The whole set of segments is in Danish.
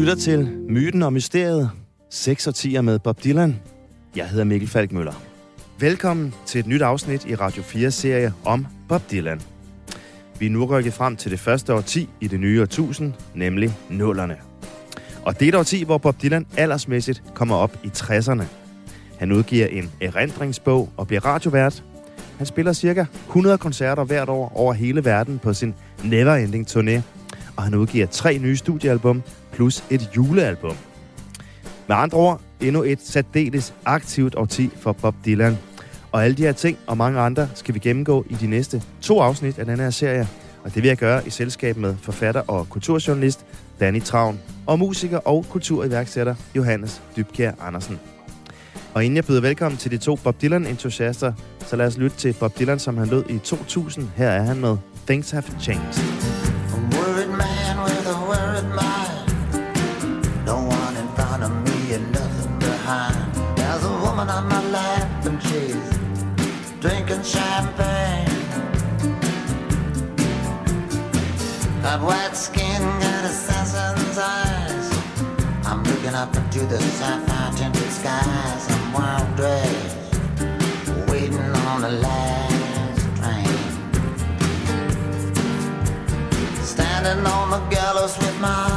lytter til Myten og Mysteriet, 6 og 10 med Bob Dylan. Jeg hedder Mikkel Falkmøller. Velkommen til et nyt afsnit i Radio 4-serie om Bob Dylan. Vi er nu rykket frem til det første årti i det nye årtusind, nemlig nullerne. Og det er et årti, hvor Bob Dylan aldersmæssigt kommer op i 60'erne. Han udgiver en erindringsbog og bliver radiovært. Han spiller cirka 100 koncerter hvert år over hele verden på sin Neverending turné. Og han udgiver tre nye studiealbum plus et julealbum. Med andre ord, endnu et særdeles aktivt årti for Bob Dylan. Og alle de her ting og mange andre skal vi gennemgå i de næste to afsnit af denne her serie. Og det vil jeg gøre i selskab med forfatter og kulturjournalist Danny Travn og musiker og kulturiværksætter Johannes Dybkjær Andersen. Og inden jeg byder velkommen til de to Bob Dylan-entusiaster, så lad os lytte til Bob Dylan, som han lød i 2000. Her er han med Things Have Changed. Drinking champagne. Got white skin, got assassin's eyes. I'm looking up into the sapphire tinted skies. I'm wild dressed, waiting on the last train. Standing on the gallows with my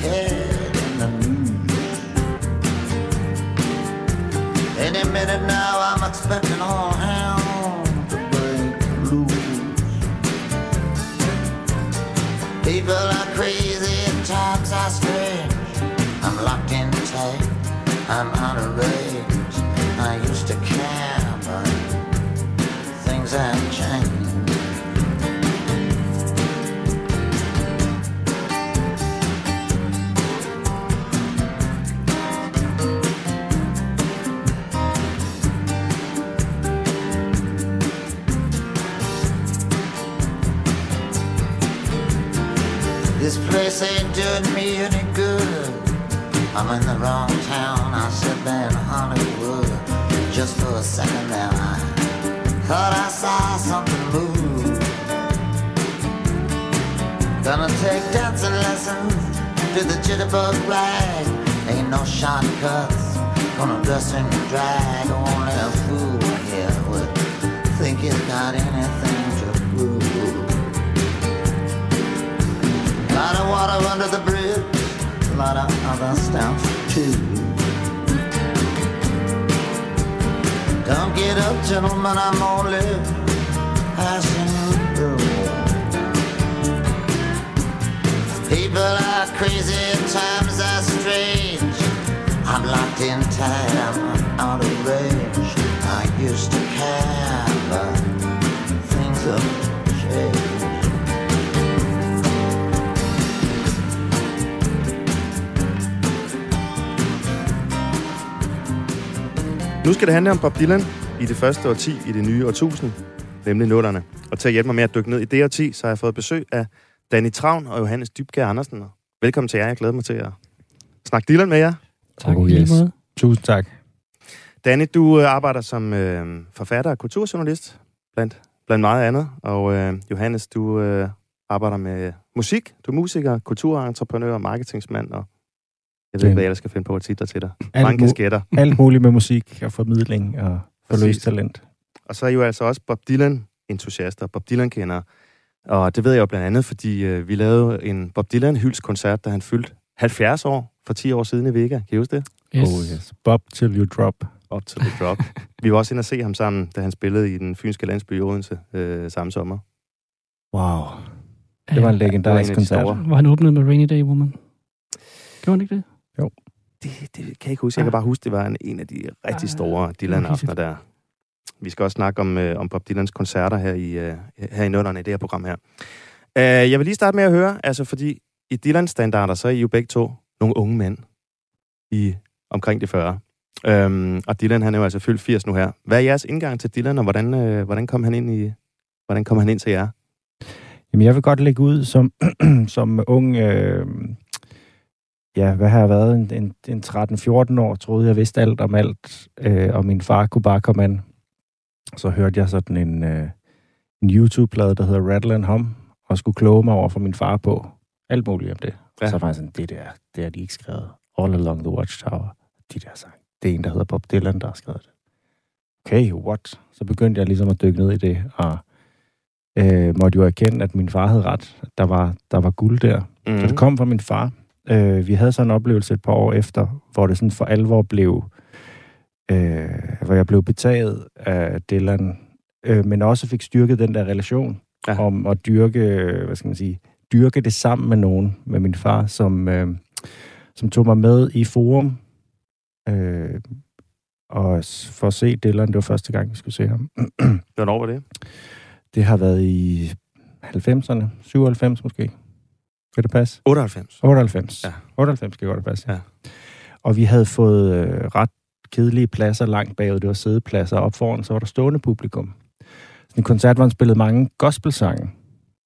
head in the news. Any minute now, I'm expecting all hell crazy times are strange. I'm locked in tight, I'm out of range. I used to care, but things have changed. This ain't doing me any good. I'm in the wrong town. I said there in Hollywood. Just for a second there, I thought I saw something move. Gonna take dancing lessons to the jitterbug rag. Ain't no shortcuts. Gonna dress in drag. Only a fool here would think he's got anything water under the bridge, a lot of other stuff too. Don't get up, gentlemen, I'm only passing through. People are crazy, times are strange. I'm locked in tight, I'm out of range. I used to care, but things have changed. Nu skal det handle om Bob Dylan i det første årti i det nye årtusind, nemlig nullerne. Og til at hjælpe mig med at dykke ned i det årti, så har jeg fået besøg af Danny Travn og Johannes Dybkjær Andersen. Velkommen til jer. Jeg glæder mig til at snakke Dylan med jer. Tak, Oh, yes. yes. måde. Tusind tak. Danny, du øh, arbejder som øh, forfatter og kulturjournalist, blandt, blandt meget andet. Og øh, Johannes, du øh, arbejder med musik. Du er musiker, kulturentreprenør, marketingsmand, og jeg ved ikke, hvad jeg ellers skal finde på at titler til dig. Alt, Mange kasketter. alt muligt med musik og formidling og forløst talent. Og så er I jo altså også Bob Dylan-entusiaster, Bob Dylan-kendere. Og det ved jeg jo blandt andet, fordi øh, vi lavede en Bob Dylan-hyldskoncert, da han fyldte 70 år for 10 år siden i Vega. Kan I huske det? Yes. Oh, yes. Bob till you drop. Up to the drop. vi var også inde og se ham sammen, da han spillede i den fynske landsby i Odense øh, samme sommer. Wow. Det var en det legendarisk var koncert. Hvor han åbnede med Rainy Day Woman. Gjorde han ikke det? Det, det kan jeg ikke huske. Jeg kan bare huske, det var en, en af de rigtig Ah, store Dylan-aftener der. Vi skal også snakke om, øh, om Bob Dylans koncerter her i, øh, her i nullerne i det her program her. Uh, jeg vil lige starte med at høre, altså fordi i Dylan-standarder, så er I jo begge to nogle unge mænd i omkring de 40. Um, og Dylan, han er jo altså fyldt 80 nu her. Hvad er jeres indgang til Dylan, og hvordan, øh, hvordan kom han ind i, hvordan kom han ind til jer? Jamen, jeg vil godt lægge ud som, som ung... Øh, ja, hvad har jeg været? En, en, en 13-14 år troede, jeg vidste alt om alt, øh, og min far kunne bare komme an. Så hørte jeg sådan en, øh, en YouTube-plade, der hedder Rattle and Hum, og skulle kloge mig over for min far på. Alt muligt om det. Ja. Så var jeg sådan, det der, det har de ikke skrevet. All Along the Watchtower. De der sang. Det er en, der hedder Bob Dylan, der har skrevet det. Okay, what? Så begyndte jeg ligesom at dykke ned i det, og øh, måtte jo erkende, at min far havde ret. Der var, der var guld der. Mm. Så det kom fra min far. Øh, vi havde så en oplevelse et par år efter, hvor det sådan for alvor blev, øh, hvor jeg blev betaget af Dylan, øh, men også fik styrket den der relation Ja. om at dyrke, hvad skal man sige, dyrke det sammen med nogen, med min far, som, øh, som tog mig med i forum, øh, og for at se Dylan, det var første gang, vi skulle se ham. Hvornår var det? Det har været i 90'erne, 97 måske. Kan det passe? 98. 98. Ja. Ja. 98 skal godt passe. Ja. Og vi havde fået øh, ret kedelige pladser langt bagud. Det var sædepladser. Op foran, så var der stående publikum. Så en koncert, hvor han spillede mange gospelsange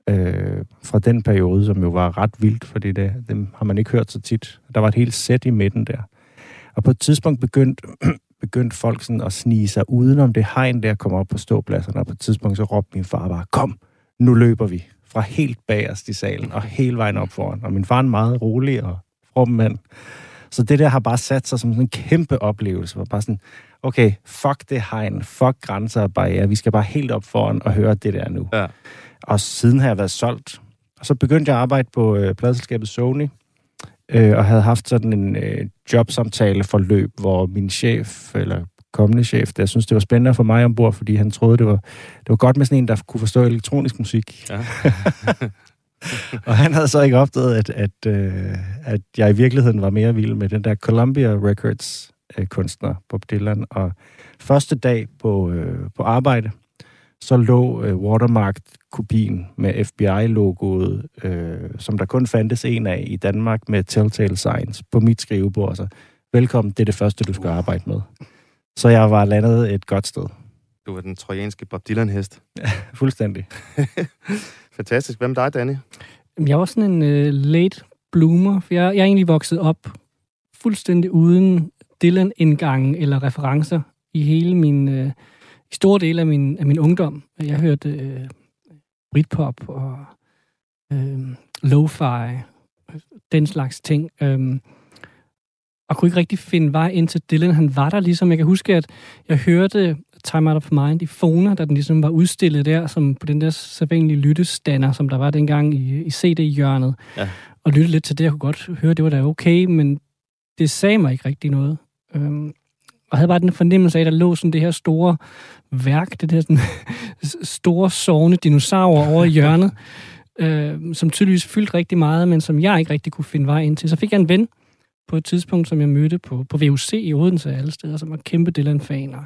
øh, fra den periode, som jo var ret vildt, fordi det, dem har man ikke hørt så tit. Der var et helt sæt i midten der. Og på et tidspunkt begyndte begyndte folk sådan at snige sig udenom det hegn der, kom op på ståpladserne, og på et tidspunkt så råbte min far bare, kom, nu løber vi fra helt bagerst i salen og hele vejen op foran. Og min far er en meget rolig og from mand. Så det der har bare sat sig som sådan en kæmpe oplevelse. Hvor bare sådan, okay, fuck det hegn, fuck grænser og barriere. Vi skal bare helt op foran og høre det der nu. Ja. Og siden har jeg været solgt. Og så begyndte jeg at arbejde på øh, pladselskabet Sony, øh, og havde haft sådan en øh, jobsamtale forløb, hvor min chef, eller kommende chef, der synes det var spændende for mig ombord, fordi han troede, det var, det var godt med sådan en, der kunne forstå elektronisk musik. Ja. og han havde så ikke opdaget, at, at, øh, at jeg i virkeligheden var mere vild med den der Columbia Records øh, kunstner, Bob Dylan. Og første dag på, øh, på arbejde, så lå øh, Watermark-kopien med FBI-logoet, øh, som der kun fandtes en af i Danmark med Telltale Signs på mit skrivebord. Så velkommen, det er det første, du skal arbejde med. Så jeg var landet et godt sted. Du var den trojanske Bob Dylan-hest. Fuldstændig. Fantastisk. Hvem er dig, Danny? Jeg var sådan en uh, late bloomer, for jeg, jeg er egentlig vokset op fuldstændig uden Dylan-indgangen eller referencer i hele min, uh, i store dele af min, af min ungdom. Jeg hørte uh, Britpop og uh, lo-fi, den slags ting. Um, og kunne ikke rigtig finde vej ind til Dylan. Han var der ligesom. Jeg kan huske, at jeg hørte Time Out of Mind i Fona, da den ligesom var udstillet der, som på den der sædvanlige lyttestander, som der var dengang i, i CD-hjørnet. Ja. Og lytte lidt til det, jeg kunne godt høre, det var da okay, men det sagde mig ikke rigtig noget. Øhm, og jeg havde bare den fornemmelse af, at der lå sådan det her store værk, det der sådan store sovende dinosaurer over i hjørnet, øh, som tydeligvis fyldte rigtig meget, men som jeg ikke rigtig kunne finde vej ind til. Så fik jeg en ven på et tidspunkt, som jeg mødte på, på VUC i Odense alle steder, som var kæmpe Dylan-fan, og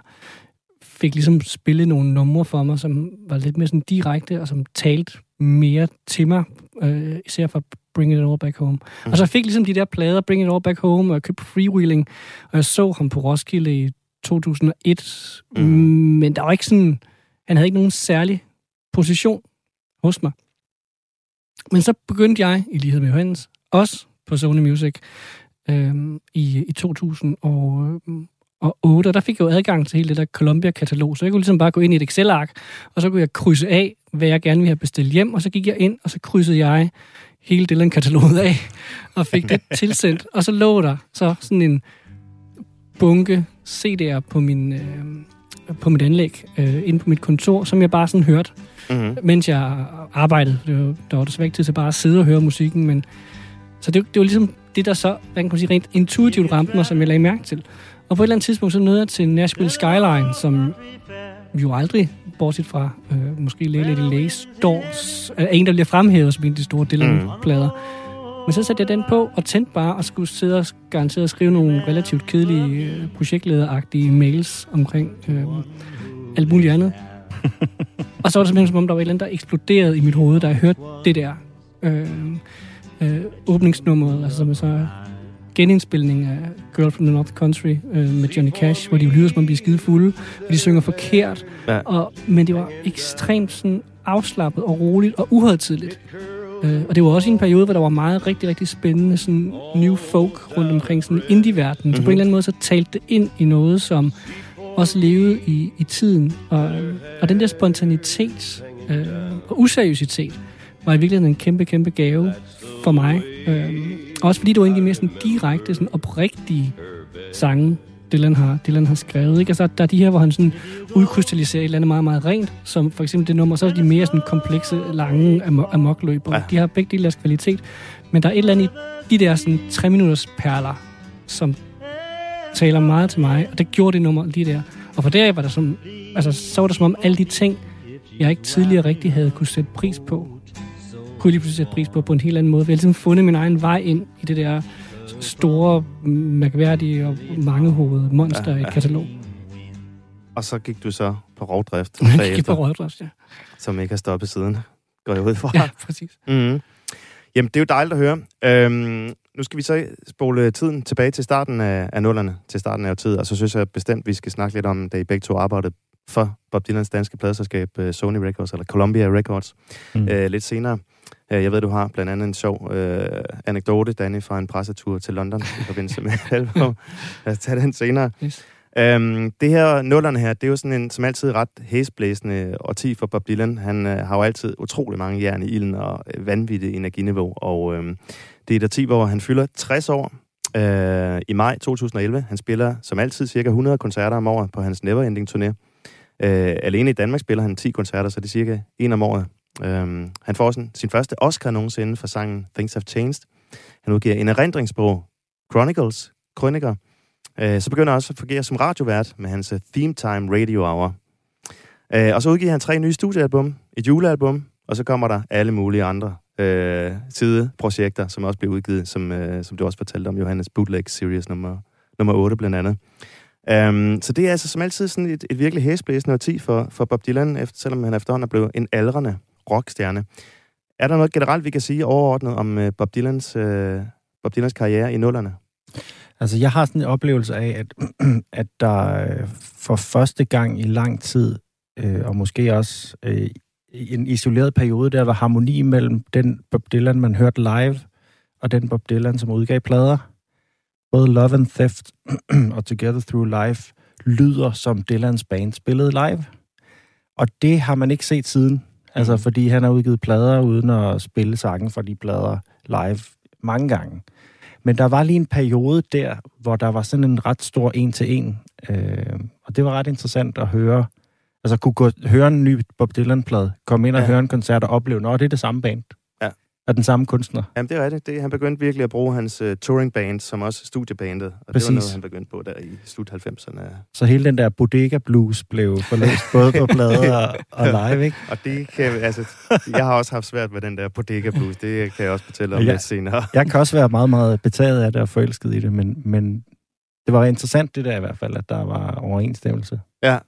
fik ligesom spillet nogle numre for mig, som var lidt mere sådan direkte, og som talte mere til mig, øh, især for Bring It All Back Home. Mm. Og så fik ligesom de der plader, Bring It All Back Home, og jeg købte Freewheeling, og jeg så ham på Roskilde i 2001, mm. men der var ikke sådan, han havde ikke nogen særlig position hos mig. Men så begyndte jeg, i lighed med Johannes, også på Sony Music, øh, i, i 2008, og der fik jeg jo adgang til hele det der Columbia-katalog, så jeg kunne ligesom bare gå ind i et Excel-ark, og så kunne jeg krydse af, hvad jeg gerne ville have bestilt hjem, og så gik jeg ind, og så krydsede jeg hele Dylan-kataloget af, og fik det tilsendt, og så lå der så sådan en bunke CD'er på min... Øh, på mit anlæg, øh, inde på mit kontor, som jeg bare sådan hørte, Mm-hmm. mens jeg arbejdede. Det var, der var desværre ikke tid til bare at sidde og høre musikken, men så det, det var ligesom det, der så, hvad kan man sige, rent intuitivt ramte mig, som jeg lagde mærke til. Og på et eller andet tidspunkt, så nåede jeg til Nashville Skyline, som jo aldrig, bortset fra øh, måske Lady Lady står, er en, der bliver fremhævet som en af de store Dylan-plader. Men så satte jeg den på og tændte bare og skulle sidde og garanteret skrive nogle relativt kedelige øh, projektlederagtige mails omkring øh, alt muligt andet. og så var det simpelthen som om, der var et eller andet, der eksploderede i mit hoved, da jeg hørte det der øh, øh, åbningsnummeret, altså som er så genindspilning af Girl from the North Country øh, med Johnny Cash, hvor de lyder som om de er skide fulde, og de synger forkert. Ja. Og, men det var ekstremt sådan afslappet og roligt og uhøjtidligt. Øh, og det var også i en periode, hvor der var meget rigtig, rigtig spændende sådan new folk rundt omkring sådan indie-verdenen. Mm-hmm. Så på en eller anden måde, så talte det ind i noget, som også levede i, i tiden. Og, og den der spontanitet øh, og useriøsitet var i virkeligheden en kæmpe, kæmpe gave for mig. Øhm, også fordi det var egentlig mere sådan direkte, sådan oprigtige sange, Dylan har, Dylan har skrevet. Ikke? Altså, der er de her, hvor han sådan udkrystalliserer et eller andet meget, meget rent, som for eksempel det nummer, så er de mere sådan komplekse, lange amo- amokløb, og Ja. ja. de har begge dele deres kvalitet. Men der er et eller andet i de der sådan tre minutters perler, som taler meget til mig, og det gjorde det nummer lige der. Og for der var der som, altså, så var det som om alle de ting, jeg ikke tidligere rigtig havde kunne sætte pris på, kunne jeg lige pludselig sætte pris på på en helt anden måde. Vi har ligesom fundet min egen vej ind i det der store, mærkværdige og mangehovedede monster Ja, ja, i et katalog. Og så gik du så på rovdrift Jeg gik på røddrøst, ja. som ikke har stoppet siden, går jeg ud fra. Ja, præcis. Mm. Jamen, det er jo dejligt at høre. Øhm, nu skal vi så spole tiden tilbage til starten af, af nullerne, til starten af tid, og så synes jeg bestemt, vi skal snakke lidt om, da I begge to arbejdede for Bob Dylans danske pladeselskab øh, Sony Records, eller Columbia Records, Mm. øh, lidt senere. Øh, Jeg ved, du har blandt andet en sjov øh, anekdote, Danny, fra en pressetur til London i forbindelse med album. Lad os tage den senere. Yes. Øhm, det her, nullerne her, det er jo sådan en, som altid, ret hæsblæsende årti for Bob Dylan. Han øh, har jo altid utrolig mange jern i ilden og øh, vanvittigt energiniveau. Og øh, det er et årti, hvor han fylder 60 år øh, i maj 2011. Han spiller som altid cirka 100 koncerter om året på hans Neverending turné. Øh, alene i Danmark spiller han 10 koncerter, så det er cirka en om året. Øh, han får også sin første Oscar nogensinde for sangen Things Have Changed. Han udgiver en erindringsbog, Chronicles, Krøniker, Øh, så begynder han også at fungere som radiovært med hans øh, Theme Time Radio Hour. Øh, og så udgiver han tre nye studiealbum, et julealbum, og så kommer der alle mulige andre øh, sideprojekter, som også bliver udgivet, som, øh, som du også fortalte om, Johannes Bootleg Series nummer, nummer 8 blandt andet. Um, så det er altså som altid sådan et, et virkelig hæsblæsende årti for, for Bob Dylan, efter, selvom han efterhånden er blevet en aldrende rockstjerne. Er der noget generelt, vi kan sige overordnet om uh, Bob, Dylans, uh, Bob Dylans karriere i nullerne? Altså, jeg har sådan en oplevelse af, at, at der øh, for første gang i lang tid, øh, og måske også øh, i en isoleret periode, der var harmoni mellem den Bob Dylan, man hørte live, og den Bob Dylan, som udgav plader. Både Love and Theft og Together Through Life lyder som Dylans band spillede live. Og det har man ikke set siden. Altså, fordi han har udgivet plader uden at spille sangen fra de plader live mange gange. Men der var lige en periode der, hvor der var sådan en ret stor en-til-en. Øh, og det var ret interessant at høre. Altså kunne gå, høre en ny Bob Dylan-plade, komme ind og Ja. høre en koncert og opleve, at det er det samme band. Og den samme kunstner. Jamen, det er rigtigt. Det, han begyndte virkelig at bruge hans uh, touringband som også studiebandet. Og Præcis. det var noget, han begyndte på der i slut 90'erne. Så hele den der bodega blues blev forlæst både på plader og, og live, ikke? Og det kan, altså, jeg har også haft svært med den der bodega blues. Det kan jeg også fortælle om Ja. lidt senere. Jeg kan også være meget, meget betaget af det og forelsket i det, men, men det var interessant det der i hvert fald, at der var overensstemmelse Ja.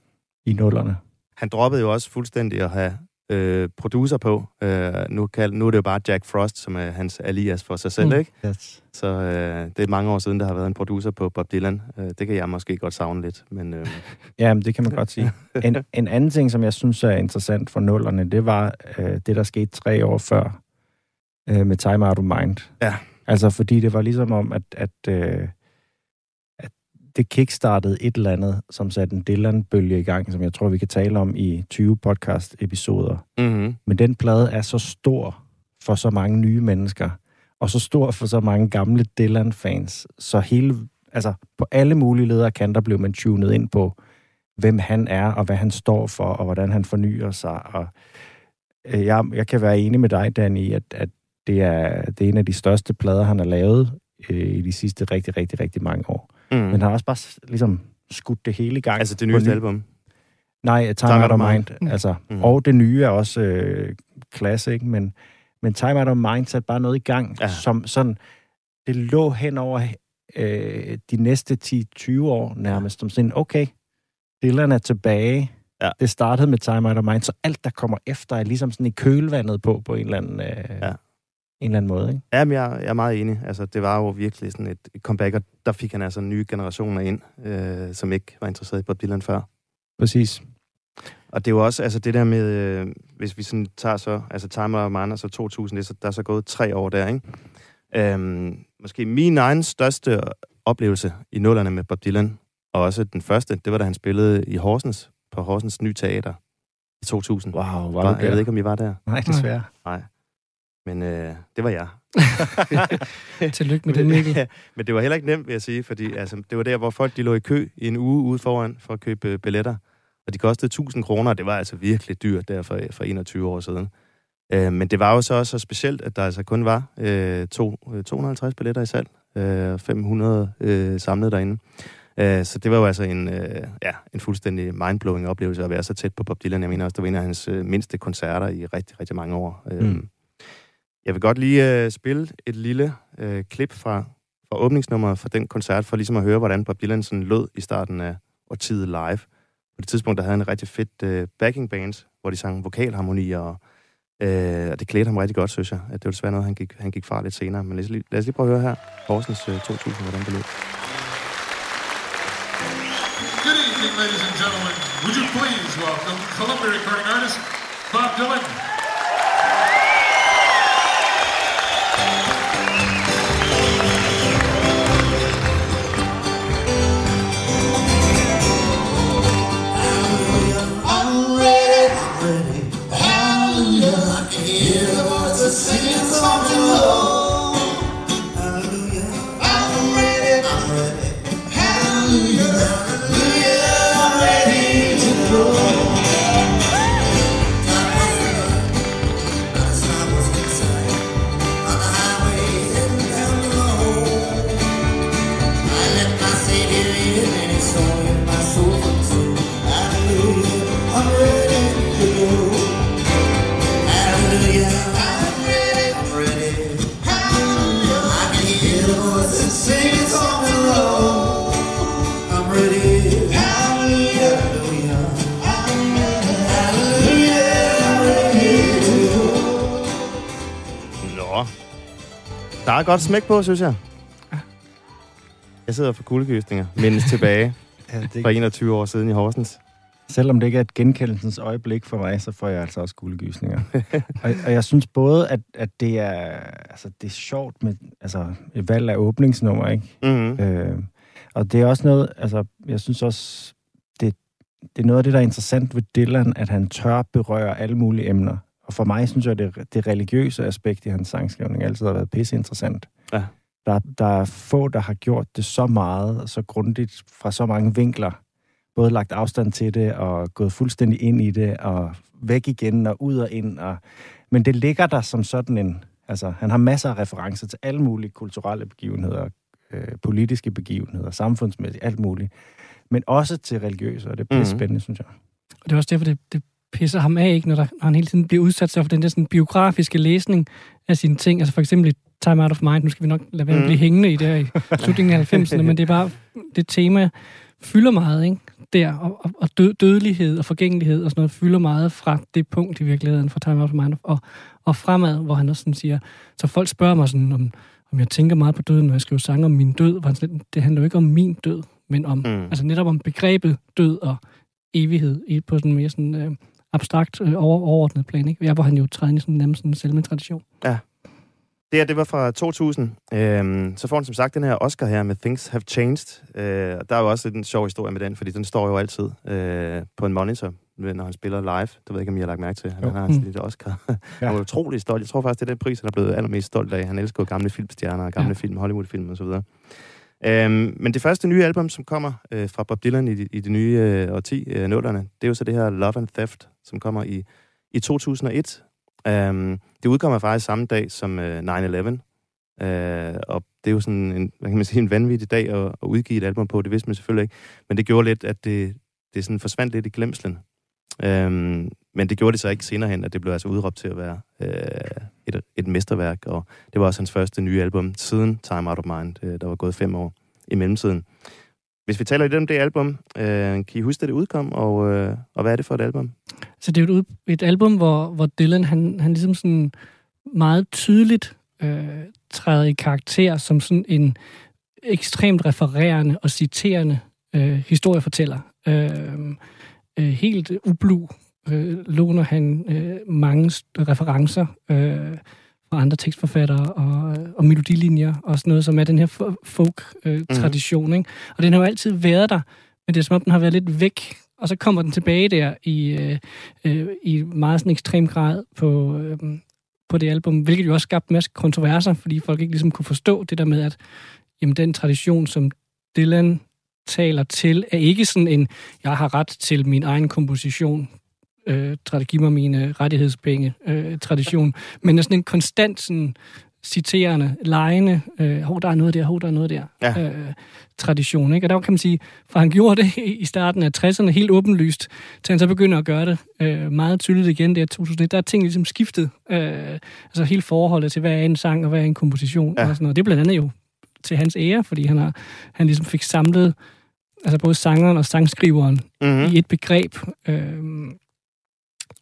i nullerne. Han droppede jo også fuldstændig at have øh, producer på. Øh, nu, kald, nu er det jo bare Jack Frost, som er hans alias for sig selv, Mm. ikke? Yes. Så øh, det er mange år siden, der har været en producer på Bob Dylan. Øh, det kan jeg måske godt savne lidt, men øh, Ja, men det kan man godt sige. En, en anden ting, som jeg synes er interessant for nullerne, det var øh, det, der skete tre år før øh, med Time Out of Mind. Ja. Altså, fordi det var ligesom om, at, at, øh, at det kickstartede et eller andet, som satte en Dylan-bølge i gang, som jeg tror, vi kan tale om i 20 podcast-episoder. mm-hmm. Men den plade er så stor for så mange nye mennesker, og så stor for så mange gamle Dylan-fans, så hele, altså på alle mulige ledere kanter blev man tunet ind på, hvem han er, og hvad han står for, og hvordan han fornyer sig. Og øh, jeg, jeg kan være enig med dig, Dan, i, at, at det, er, det er en af de største plader, han har lavet øh, i de sidste rigtig, rigtig, rigtig mange år. Mm. Men han har også bare ligesom skudt det hele i gang. Altså det nyeste ny- album. Nej, Time, Time Out of Mind. Mind. Altså, Mhm. mm. Og det nye er også øh, classic, men, men Time Out of Mind satte bare noget i gang, ja. som sådan, det lå hen over øh, de næste 10-20 år nærmest, som sådan, okay, Dylan er tilbage. Ja. Det startede med Time Out of Mind, så alt, der kommer efter, er ligesom sådan i kølvandet på, på en eller anden, øh, Ja. En eller anden måde. Ikke? Jamen, jeg, jeg er meget enig. Altså, det var jo virkelig sådan et, et comeback, og der fik han altså nye generationer ind, øh, som ikke var interesseret i Bob Dylan før. Præcis. Og det er jo også, altså det der med, øh, hvis vi sådan tager så, altså Time of Mine, så 2000, det er så, der er så gået tre år der, ikke? Øhm, måske min egen største oplevelse i nullerne med Bob Dylan, og også den første, det var da han spillede i Horsens, på Horsens Nye Teater i 2000. Wow, var Var, du jeg ved der? ikke, om I var der. Nej, desværre. Nej. Men øh, det var jeg. Tillykke med det, Mikkel. Ja, men det var heller ikke nemt, vil jeg sige, fordi altså, det var der, hvor folk de lå i kø i en uge ude foran for at købe øh, billetter. Og de kostede 1000 kroner, og det var altså virkelig dyrt der for, for 21 år siden. Øh, men det var jo så også så specielt, at der altså kun var øh, to, øh, 250 billetter i salg, øh, 500 øh, samlet derinde. Øh, så det var jo altså en, øh, ja, en fuldstændig mindblowing oplevelse at være så tæt på Bob Dylan. Jeg mener også, det var en af hans øh, mindste koncerter i rigtig, rigtig mange år. Øh, Mm. Jeg vil godt lige øh, spille et lille øh, klip fra, fra åbningsnummeret for den koncert, for ligesom at høre, hvordan Bob Dylan sådan lød i starten af årtiet live. På det tidspunkt, der havde han en rigtig fedt øh, backing band, hvor de sang vokalharmonier, og, øh, og det klædte ham rigtig godt, synes jeg. At det var desværre noget, han gik, han gik fra lidt senere. Men lad os lige, lad os lige prøve at høre her, Horsens øh, 2000, hvordan det lød. Good evening, ladies and gentlemen. Would you please welcome Columbia recording artist Bob Dylan? Der er godt smæk på, synes jeg. Jeg sidder for kuldegysninger, mindes tilbage Ja, fra det, 21 år siden i Horsens. selvom det ikke er et genkendelsens øjeblik for mig, så får jeg altså også guldegysninger. og, og jeg synes både, at, at det, er, altså, det er sjovt med altså, et valg af åbningsnummer, ikke? Mm-hmm. Øh, og det er også noget, altså, jeg synes også, det, det er noget af det, der er interessant ved Dylan, at han tør berøre alle mulige emner. Og for mig synes jeg, det, det religiøse aspekt i hans sangskrivning altid har været pisse interessant. Ja. Der, der er få, der har gjort det så meget og så grundigt fra så mange vinkler. Både lagt afstand til det og gået fuldstændig ind i det og væk igen og ud og ind. Og, men det ligger der som sådan en... Altså, han har masser af referencer til alle mulige kulturelle begivenheder, øh, politiske begivenheder, samfundsmæssigt, alt muligt. Men også til religiøse, og det er mm. spændende, synes jeg. Og det er også derfor, det, det pisser ham af, ikke, når, der, når han hele tiden bliver udsat for den der sådan, biografiske læsning af sine ting. Altså for eksempel Time Out of Mind, nu skal vi nok lade være Mm. blive hængende i det her i slutningen af 90'erne, men det er bare, det tema fylder meget, ikke? Der, og, og, og død, dødelighed og forgængelighed og sådan noget fylder meget fra det punkt i virkeligheden, fra Time Out of Mind og, og fremad, hvor han også sådan siger, så folk spørger mig sådan, om, om jeg tænker meget på døden, når jeg skriver sange om min død, han sådan, det handler jo ikke om min død, men om, Mm. altså netop om begrebet død og evighed på sådan mere sådan, øh, abstrakt, øh, over, overordnet plan. Ikke? Ja, hvor han jo træder i sådan, nærmest sådan en selvmedtradition. Det her, det var fra 2000. Øhm, så får han som sagt den her Oscar her med Things Have Changed. Øh, og der er jo også lidt en sjov historie med den, fordi den står jo altid øh, på en monitor, når han spiller live. Det ved jeg ikke, om I har lagt mærke til. Han Jo. har Mm. lidt Oscar. ja. Han var utrolig stolt. Jeg tror faktisk, det er den pris, han er blevet allermest stolt af. Han elsker jo gamle filmstjerner og gamle ja. Ja. film, Hollywood-film og så videre. Øhm, men det første nye album, som kommer øh, fra Bob Dylan i, de- i det nye øh, årti, øh, nullerne, det er jo så det her Love and Theft, som kommer i, i 2001. Øhm, det udkommer faktisk samme dag som øh, 9-11. Øh, og det er jo sådan en, hvad kan man sige, en vanvittig dag at, at udgive et album på. Det vidste man selvfølgelig ikke. Men det gjorde lidt, at det, det sådan forsvandt lidt i glemslen. Øhm, men det gjorde det så ikke senere hen, at det blev altså udråbt til at være øh, et, et mesterværk. Og det var også hans første nye album siden Time Out of Mind. Øh, der var gået fem år i mellemtiden. Hvis vi taler lidt om det album, øh, kan I huske, at det udkom, og, øh, og hvad er det for et album? Så det er jo et, et album, hvor, hvor Dylan han, han ligesom sådan meget tydeligt øh, træder i karakter som sådan en ekstremt refererende og citerende øh, historiefortæller. Øh, øh, helt ublu øh, låner han øh, mange referencer øh, fra andre tekstforfattere og, og melodilinjer og sådan noget, som er den her fo- folk-tradition. Øh, ikke? Og den har jo altid været der, men det er som om, den har været lidt væk, og så kommer den tilbage der i, øh, øh, i meget sådan ekstrem grad på, øh, på det album, hvilket jo også skabte en masse kontroverser, fordi folk ikke ligesom kunne forstå det der med, at jamen, den tradition, som Dylan taler til, er ikke sådan en, jeg har ret til min egen komposition, øh, giv mig mine rettighedspenge øh, tradition, men er sådan en konstant sådan, citerende, lejende, øh, hov, der er noget der, hov, der er noget der, Ja. øh, tradition. Ikke? Og der kan man sige, for han gjorde det i starten af 60'erne helt åbenlyst, til han så begynder at gøre det øh, meget tydeligt igen, det er 2001, der er ting ligesom skiftet. Øh, altså hele forholdet til, hvad er en sang, og hvad er en komposition, ja. og sådan noget. Det er blandt andet jo til hans ære, fordi han, har, han ligesom fik samlet altså både sangeren og sangskriveren Mm-hmm. i et begreb. Øh,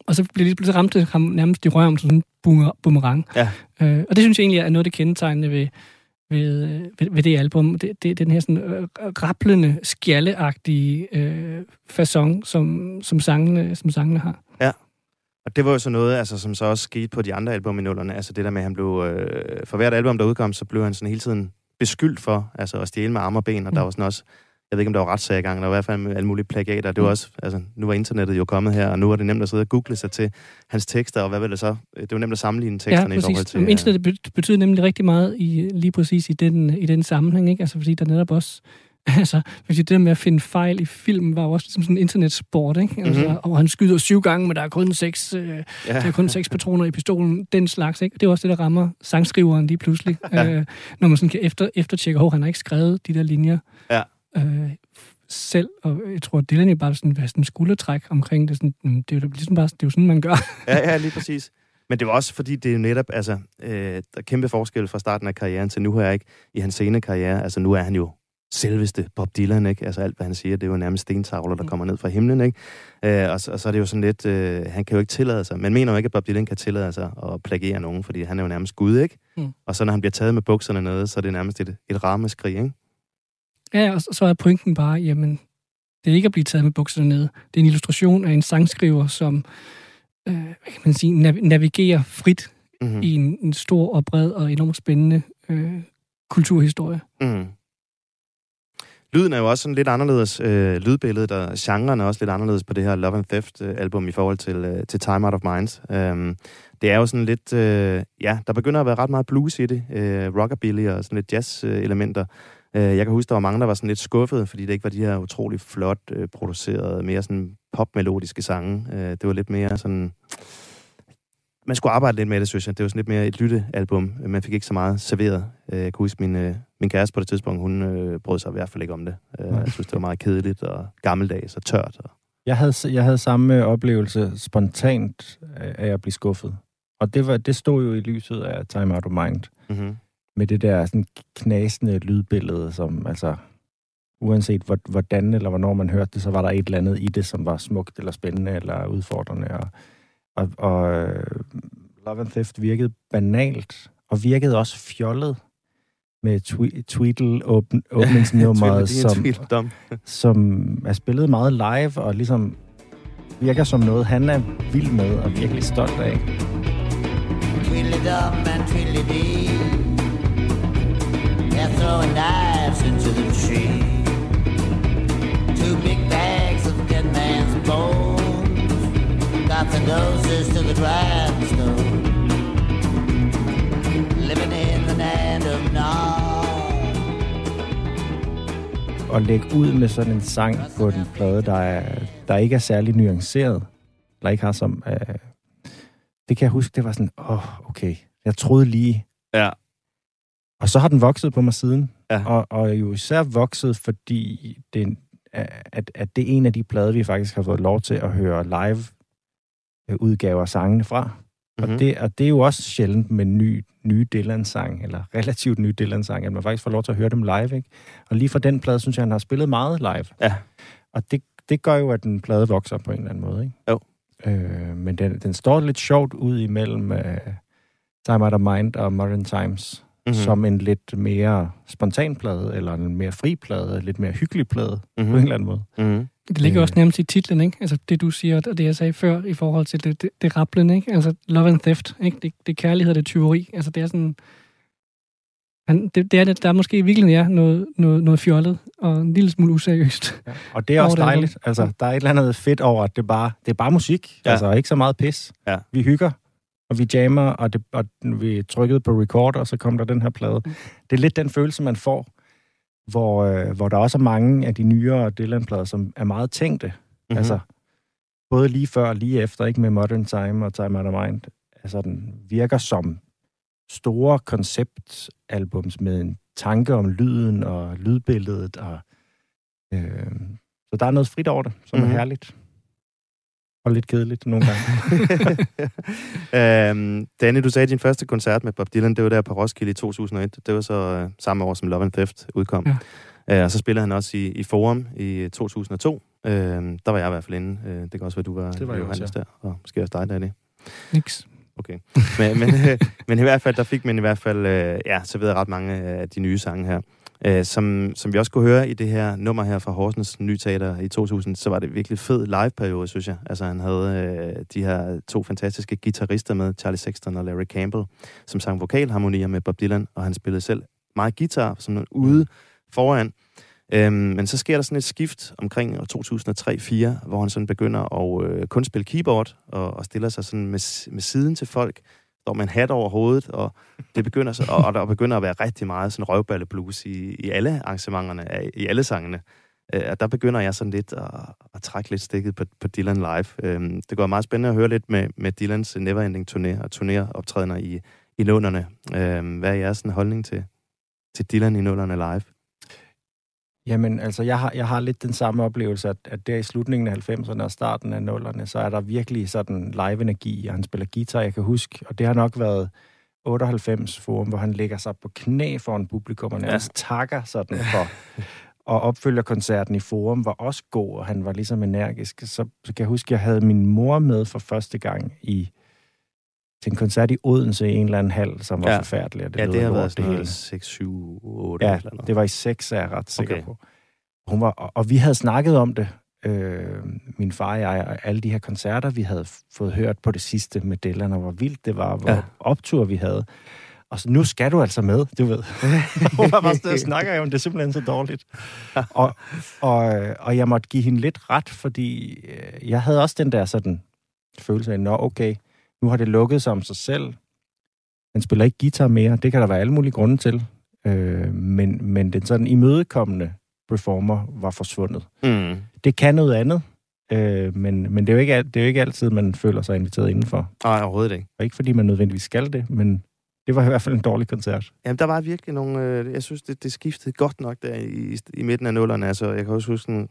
og så blev det pludselig ramte ham nærmest i røven som sådan en boomer- boomerang. Ja. Øh, og det synes jeg egentlig er noget af det kendetegnende ved, ved, øh, ved, ved det album. Det, det, den her sådan øh, rablende, skjalleagtige øh, façon, som, som, sangene, som sangene har. Og det var jo så noget, altså, som så også skete på de andre album i nullerne. Altså det der med, at han blev... Øh, for hvert album, der udkom, så blev han sådan hele tiden beskyldt for altså, at stjæle med arme og ben. Og Mm. der var sådan også... Jeg ved ikke, om der var retssag i gang. Der var i hvert fald alle mulige plagater. Det var Mm. også... Altså, nu var internettet jo kommet her, og nu var det nemt at sidde og google sig til hans tekster, og hvad vil det så? Det var nemt at sammenligne teksterne ja, i forhold præcis. til... Til, Internettet be- betyder nemlig rigtig meget i, lige præcis i den, i den sammenhæng, ikke? Altså fordi der netop også Altså, hvis det der med at finde fejl i film var jo også ligesom sådan en internetsport, ikke? Altså, Mhm. Og han skyder syv gange, men der er kun seks, øh, ja, Der er kun seks patroner i pistolen, den slags, ikke? Det er også det, der rammer sangskriveren lige pludselig. øh, når man sådan kan efter, eftertjekke, at han har ikke skrevet de der linjer Ja. Øh, selv. Og jeg tror, at Dylan er bare sådan, hvad, sådan skuldertræk omkring det. Sådan, det er jo ligesom bare, det er jo sådan, man gør. ja, ja, lige præcis. Men det var også fordi, det er netop, altså, øh, der er kæmpe forskel fra starten af karrieren til nu her, ikke? I hans sene karriere, altså nu er han jo selveste Bob Dylan, ikke? Altså alt, hvad han siger, det er jo nærmest stentavler, der Mm. kommer ned fra himlen, ikke? Øh, og, så, og så er det jo sådan lidt, øh, han kan jo ikke tillade sig, man mener jo ikke, at Bob Dylan kan tillade sig at plagiere nogen, fordi han er jo nærmest Gud, ikke? Mm. Og så når han bliver taget med bukserne nede, så er det nærmest et, et rammeskrig, ikke? Ja, og så, er pointen bare, jamen, det er ikke at blive taget med bukserne ned. Det er en illustration af en sangskriver, som øh, hvad kan man sige, nav- navigerer frit Mm-hmm. i en, en stor og bred og enormt spændende øh, kulturhistorie. Mm. Lyden er jo også sådan lidt anderledes. Øh, lydbilledet og genren er også lidt anderledes på det her Love and Theft øh, album i forhold til, øh, til Time Out of Mind. Um, det er jo sådan lidt, øh, ja, der begynder at være ret meget blues i det. Øh, rockabilly og sådan lidt jazz-elementer. Øh, jeg kan huske, der var mange, der var sådan lidt skuffede, fordi det ikke var de her utrolig flot øh, producerede, mere sådan popmelodiske sange. Øh, det var lidt mere sådan... Man skulle arbejde lidt med det, synes jeg. Det var sådan lidt mere et lyttealbum. Man fik ikke så meget serveret. Øh, Jeg kunne huske, min, øh, min kæreste på det tidspunkt, hun øh, brød sig i hvert fald ikke om det. Øh. Jeg synes, det var meget kedeligt og gammeldags og tørt. Og, Jeg havde, jeg havde samme oplevelse spontant øh, af at blive skuffet. Og det, var, det stod jo i lyset af Time Out of Mind. mm-hmm. Med det der sådan knasende lydbillede, som altså... Uanset hvor- hvordan eller hvornår man hørte det, så var der et eller andet i det, som var smukt eller spændende eller udfordrende. Og, og, og øh, Love and Theft virkede banalt, og virkede også fjollet med twi- Tweedle åbn, åbningsnummeret, som, som er spillet meget live, og ligesom virker som noget, han er vild med og virkelig stolt af. Tweedledum and Tweedledee. Throwing knives into the tree. Two big bags of dead man's bones. Got the noses to the grindstone. Living in the land of Nod. Og lægge ud med sådan en sang på den plade, der, er, der ikke er særlig nuanceret, eller ikke har som... Øh, det kan jeg huske, det var sådan, åh, oh, okay, jeg troede lige. Ja. Og så har den vokset på mig siden. Ja. Og, og jo især vokset, fordi det, at, at det er en af de plader, vi faktisk har fået lov til at høre live øh, udgaver af sangene fra. Mm-hmm. Og, det, og det er jo også sjældent med ny, nye Dylan-sang, eller relativt nye Dylan-sang, at man faktisk får lov til at høre dem live. Ikke? Og lige fra den plade, synes jeg, han har spillet meget live. Ja. Og det, det gør jo, at den plade vokser på en eller anden måde. Ikke? Jo. Øh, men den, den står lidt sjovt ud imellem øh, Time Out of Mind og Modern Times, Mhm. Mm-hmm. som en lidt mere spontan plade, eller en mere fri plade, lidt mere hyggelig plade, mm-hmm. på en eller anden måde. Mm-hmm. Det ligger Øh. også nærmest i titlen, ikke? Altså det, du siger, og det, jeg sagde før, i forhold til det, det, det rablende, ikke? Altså love and theft, ikke? Det, det er kærlighed, det er tyveri. Altså det er sådan... Han, det, det er, det, der er måske virkelig ja, noget, noget, noget fjollet og en lille smule useriøst. Ja. Og det er også dejligt. Altså, der er et eller andet fedt over, at det bare, det er bare musik. Ja. Altså, ikke så meget pis. Ja. Vi hygger, og vi jammer, og, det, og vi trykkede på record, og så kom der den her plade. Mm. Det er lidt den følelse, man får, hvor, øh, hvor der også er mange af de nyere Dylan-plader, som er meget tænkte. Mhm. Mm-hmm. Altså, både lige før og lige efter, ikke med Modern Time og Time Out of Mind. Altså, den virker som store konceptalbums med en tanke om lyden og lydbilledet. Og, øh, så der er noget frit over det, som mm-hmm. Mhm. er herligt. Og lidt kedeligt nogle gange. øhm, Danny, du sagde, at din første koncert med Bob Dylan, det var der på Roskilde i 2001. Det var så øh, samme år, som Love and Theft udkom. Ja. Øh, og så spillede han også i, i Forum i 2002. Øh, der var jeg i hvert fald inde. Øh, det kan også være, du var, Det var Johannes også, der. Og måske også dig, Danny. Niks. Okay. Men, men, øh, men i hvert fald, der fik man i hvert fald, øh, ja, jeg ret mange af de nye sange her. Øh, som, som vi også kunne høre i det her nummer her fra Horsens Nye Teater i 2000, så var det virkelig fed live-periode, synes jeg. Altså han havde øh, de her to fantastiske guitarister med, Charlie Sexton og Larry Campbell, som sang vokalharmonier med Bob Dylan, og han spillede selv meget guitar, som en ude foran. Øhm, men så sker der sådan et skift omkring år 2003-2004, hvor han sådan begynder at øh, kun spille keyboard og, og stiller sig sådan med, med siden til folk, står med en hat over hovedet, og det begynder så, og, og der begynder at være rigtig meget sådan røvballeblues i, i alle arrangementerne, i alle sangene. Øh, og der begynder jeg sådan lidt at, at trække lidt stikket på, på Dylan live. Øhm, det går meget spændende at høre lidt med, med Dylans Neverending Turné og turnéoptrædener i, i nullerne. Øhm, hvad er jeres sådan, holdning til, til Dylan i nullerne live? Jamen, altså, jeg har, jeg har lidt den samme oplevelse, at, at der i slutningen af 90'erne og starten af 0'erne, så er der virkelig sådan live-energi, og han spiller guitar, jeg kan huske, og det har nok været 98 forum, hvor han lægger sig på knæ foran publikum og nærmest ja. takker sådan for, og opfølger koncerten i forum var også god, og han var ligesom energisk. Så, så kan jeg huske, at jeg havde min mor med for første gang i til en koncert i Odense i en eller anden hal, som var Ja. forfærdelig. Det ja, det har lort, været sådan hele. noget 6, 7, 8 Ja, eller noget. det var i 6, er jeg ret sikker Okay. på. Hun var, og, og vi havde snakket om det, øh, min far og jeg, og alle de her koncerter, vi havde fået hørt på det sidste med Dylan, og hvor vildt det var, hvor Ja. ja. optur vi havde. Og så, nu skal du altså med, du ved. Hun var bare sådan, snakker om, det er simpelthen så dårligt. og, og, og jeg måtte give hende lidt ret, fordi øh, jeg havde også den der sådan følelse af, nå okay, nu har det lukket sig om sig selv. Han spiller ikke guitar mere, det kan der være alle mulige grunde til. Øh, men, men den sådan imødekommende performer var forsvundet. Mm. Det kan noget andet, øh, men, men det, er jo ikke, det er jo ikke altid, man føler sig inviteret indenfor. Nej, overhovedet ikke. Og ikke fordi man nødvendigvis skal det, men det var i hvert fald en dårlig koncert. Jamen, der var virkelig nogle... Øh, jeg synes, det, det skiftede godt nok der i, i midten af nullerne. Altså, jeg kan også huske en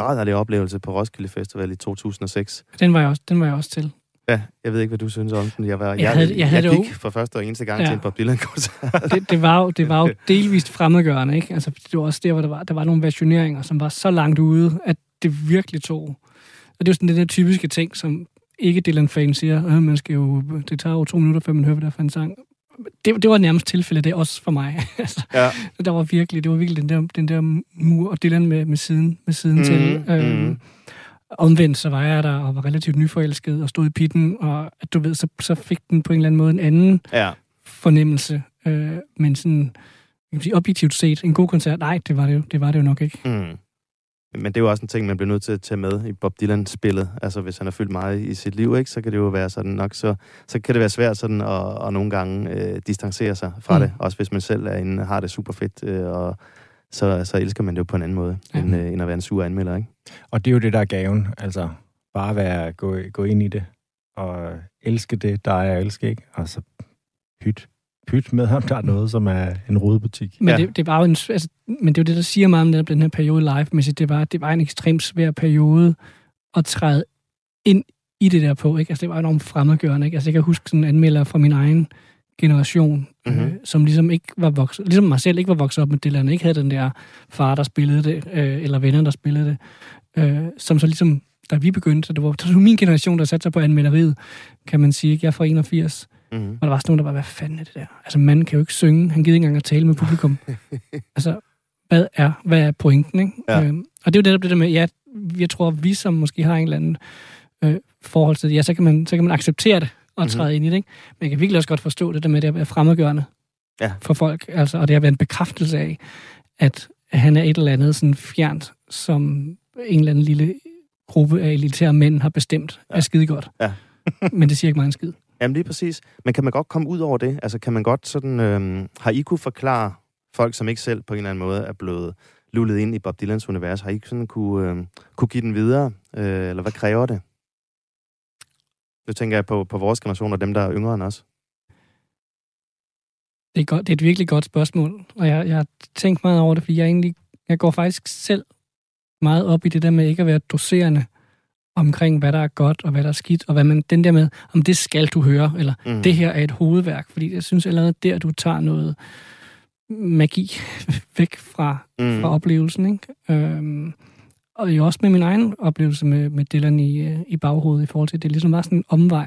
rædderlig oplevelse på Roskilde Festival i 2006. Den var jeg også, den var jeg også til. Ja, jeg ved ikke, hvad du synes om den. Jeg, var, jeg, Jeg havde- jeg havde jeg gik for første og eneste gang Ja. til en Bob Dylan-koncert. Det, det, var jo, det var jo delvist fremmedgørende, ikke? Altså, det var også der, hvor der var, der var nogle versioneringer, som var så langt ude, at det virkelig tog. Og det er jo sådan den der typiske ting, som ikke Dylan-fans siger, øh, man skal jo, det tager jo to minutter, før man hører, hvad der er for en sang. Det, det var nærmest tilfældet, det også for mig. altså, ja. der var virkelig, det var virkelig den der, den der mur, og Dylan med, med siden, med siden mm, til. Øhm, mhm. Omvendt så var jeg der og var relativt nyforelsket og stod i pitten, og at du ved, så, så fik den på en eller anden måde en anden ja. fornemmelse, øh, men sådan, jeg kan sige, objektivt set, en god koncert, nej, det var det jo, det var det jo nok ikke. Mm. Men det er jo også en ting, man bliver nødt til at tage med i Bob Dylan-spillet. Altså, hvis han har fyldt meget i sit liv, ikke, så kan det jo være sådan nok, så, så kan det være svært sådan at, at nogle gange øh, distancere sig fra Mm. det. Også hvis man selv er inde, har det super fedt, øh, og så, så elsker man det jo på en anden måde, Ja. end, øh, end at være en sur anmelder, ikke? Og det er jo det, der er gaven. Altså, bare være, gå, gå ind i det, og elske det, der er at elske, ikke? Og så pyt. Pyt med ham, der er noget, som er en rodebutik. Men, Ja. det, det var jo en, altså, men det er jo det, der siger meget om den, den her periode live-mæssigt, det var, det var en ekstremt svær periode at træde ind i det der på, ikke? Altså, det var enormt fremmedgørende, ikke? Altså, jeg kan huske sådan anmelder fra min egen generation, mm-hmm. øh, Mhm. som ligesom ikke var vokset, ligesom mig selv ikke var vokset op med Dylan, ikke havde den der far, der spillede det, øh, eller venner, der spillede det, øh, som så ligesom, da vi begyndte, så det var, det var min generation, der satte sig på anmelderiet, kan man sige, ikke? Jeg er fra 81, Mm-hmm. og der var sådan nogen, der var, hvad fanden er det der? Altså, manden kan jo ikke synge, han gider ikke engang at tale med publikum. altså, hvad er, hvad er pointen, ikke? Ja. Øhm, og det er jo det, det der med, ja, jeg tror, vi som måske har en eller anden øh, forhold til det, ja, så kan man, så kan man acceptere det og Mhm. træde mm-hmm. ind i det, ikke? Men jeg kan virkelig også godt forstå det der med, at det at være fremmedgørende Ja. for folk, altså, og det har været en bekræftelse af, at han er et eller andet sådan fjernt, som en eller anden lille gruppe af elitære mænd har bestemt, Ja. er skide godt. Ja. Men det siger ikke meget en skid. Jamen lige præcis. Men kan man godt komme ud over det? Altså kan man godt sådan... Øh, har I kunne forklare folk, som ikke selv på en eller anden måde er blevet lullet ind i Bob Dylans univers, har I ikke sådan kunne, øh, kunne give den videre? Øh, eller hvad kræver det? Nu tænker jeg på, på vores generation og dem, der er yngre end os. Det er, godt, det er et virkelig godt spørgsmål, og jeg, jeg har tænkt meget over det, fordi jeg egentlig, jeg går faktisk selv meget op i det der med ikke at være doserende omkring, hvad der er godt og hvad der er skidt, og hvad man, den der med, om det skal du høre, eller mm. det her er et hovedværk, fordi jeg synes allerede der, du tager noget magi væk fra, mm. fra oplevelsen, ikke? Øhm, og jo også med min egen oplevelse med, med Dylan i, øh, i baghovedet i forhold til, at det ligesom var sådan en omvej,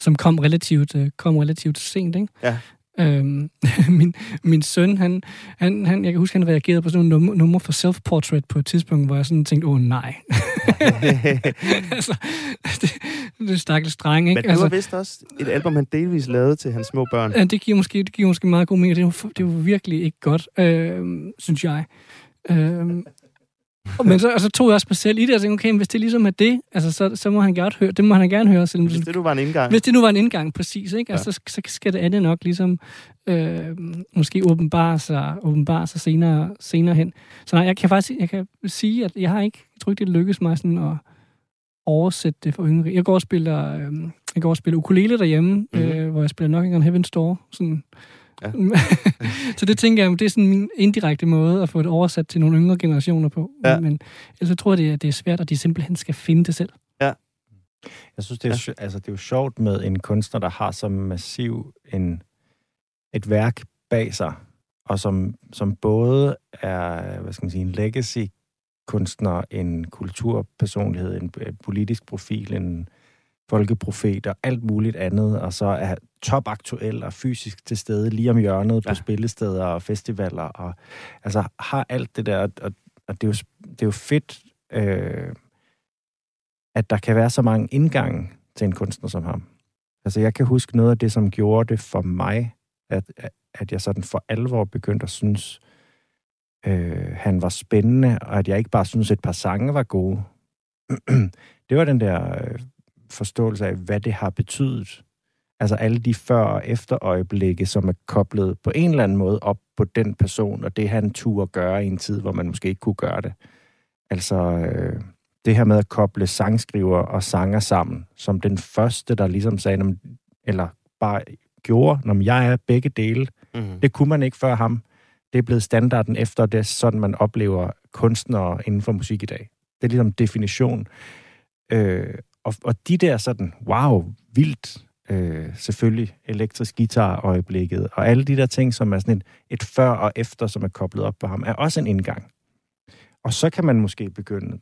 som kom relativt, øh, kom relativt sent, ikke? Ja. Øhm, min, min søn, han, han, han, jeg kan huske, han reagerede på sådan nogle nummer, nummer for self-portrait på et tidspunkt, hvor jeg sådan tænkte, åh oh, nej. altså, det, det er stakkels dreng, ikke? Men det altså, var vist også et album, han delvis lavede til hans små børn. Ja, det giver måske, det giver måske meget god mening. Det var, det var virkelig ikke godt, øh, synes jeg. Øh, men så, og så tog jeg også mig selv i det, og tænkte, okay, hvis det ligesom er det, altså, så, så må han gerne høre, det må han gerne høre. Selvom Hvis det nu var en indgang. hvis det nu var en indgang, præcis, ikke? Altså, så, så skal det andet nok ligesom øh, måske åbenbare sig, åbenbare sig senere, senere hen. Så nej, jeg kan faktisk jeg kan sige, at jeg har ikke, jeg tror ikke, det lykkes mig sådan at oversætte det for yngre. Jeg går og spiller, øh, jeg går og spiller ukulele derhjemme, mm-hmm. øh, hvor jeg spiller Knocking on Heaven's Door. Sådan. Ja. så det tænker jeg, det er sådan min indirekte måde at få det oversat til nogle yngre generationer på. Ja. Men ellers så tror jeg, det er, det er svært, at de simpelthen skal finde det selv. Jeg synes, det er, ja. altså, det er jo sjovt med en kunstner, der har så massiv en, et værk bag sig, og som, som både er, hvad skal man sige, en legacy-kunstner, en kulturpersonlighed, en øh, politisk profil, en folkeprofet og alt muligt andet, og så er topaktuel og fysisk til stede lige om hjørnet på Ja. spillesteder og festivaler, og altså har alt det der, og, og det, er jo, det er jo fedt, øh, at der kan være så mange indgange til en kunstner som ham. Altså, jeg kan huske noget af det, som gjorde det for mig, at, at jeg sådan for alvor begyndte at synes, øh, han var spændende, og at jeg ikke bare synes, et par sange var gode. det var den der øh, forståelse af, hvad det har betydet. Altså alle de før- og efterøjeblikke, som er koblet på en eller anden måde op på den person, og det han turde gøre i en tid, hvor man måske ikke kunne gøre det. Altså, øh, det her med at koble sangskriver og sanger sammen, som den første, der ligesom sagde, "Nå, men- eller bare gjorde, når jeg er begge dele. Mm. Det kunne man ikke før ham. Det er blevet standarden efter det, sådan man oplever kunstnere inden for musik i dag. Det er ligesom definition. Øh, og, og de der sådan, wow, vildt, øh, selvfølgelig elektrisk guitar øjeblikket, og alle de der ting, som er sådan et, et før og efter, som er koblet op på ham, er også en indgang. Og så kan man måske begynde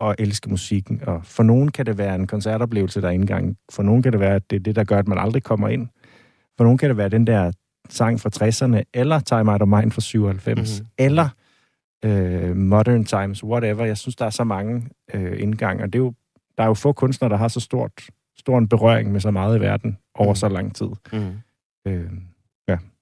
at elske musikken, og for nogen kan det være en koncertoplevelse, der er indgang. For nogen kan det være, at det er det, der gør, at man aldrig kommer ind. For nogen kan det være den der sang fra 60'erne, eller Time Out of Mind fra 97, Mhm. mm-hmm. eller øh, Modern Times, whatever. Jeg synes, der er så mange øh, indgange, og det er jo, der er jo få kunstnere, der har så stort, stor en berøring med så meget i verden over Mhm. så lang tid. Mm. Øh,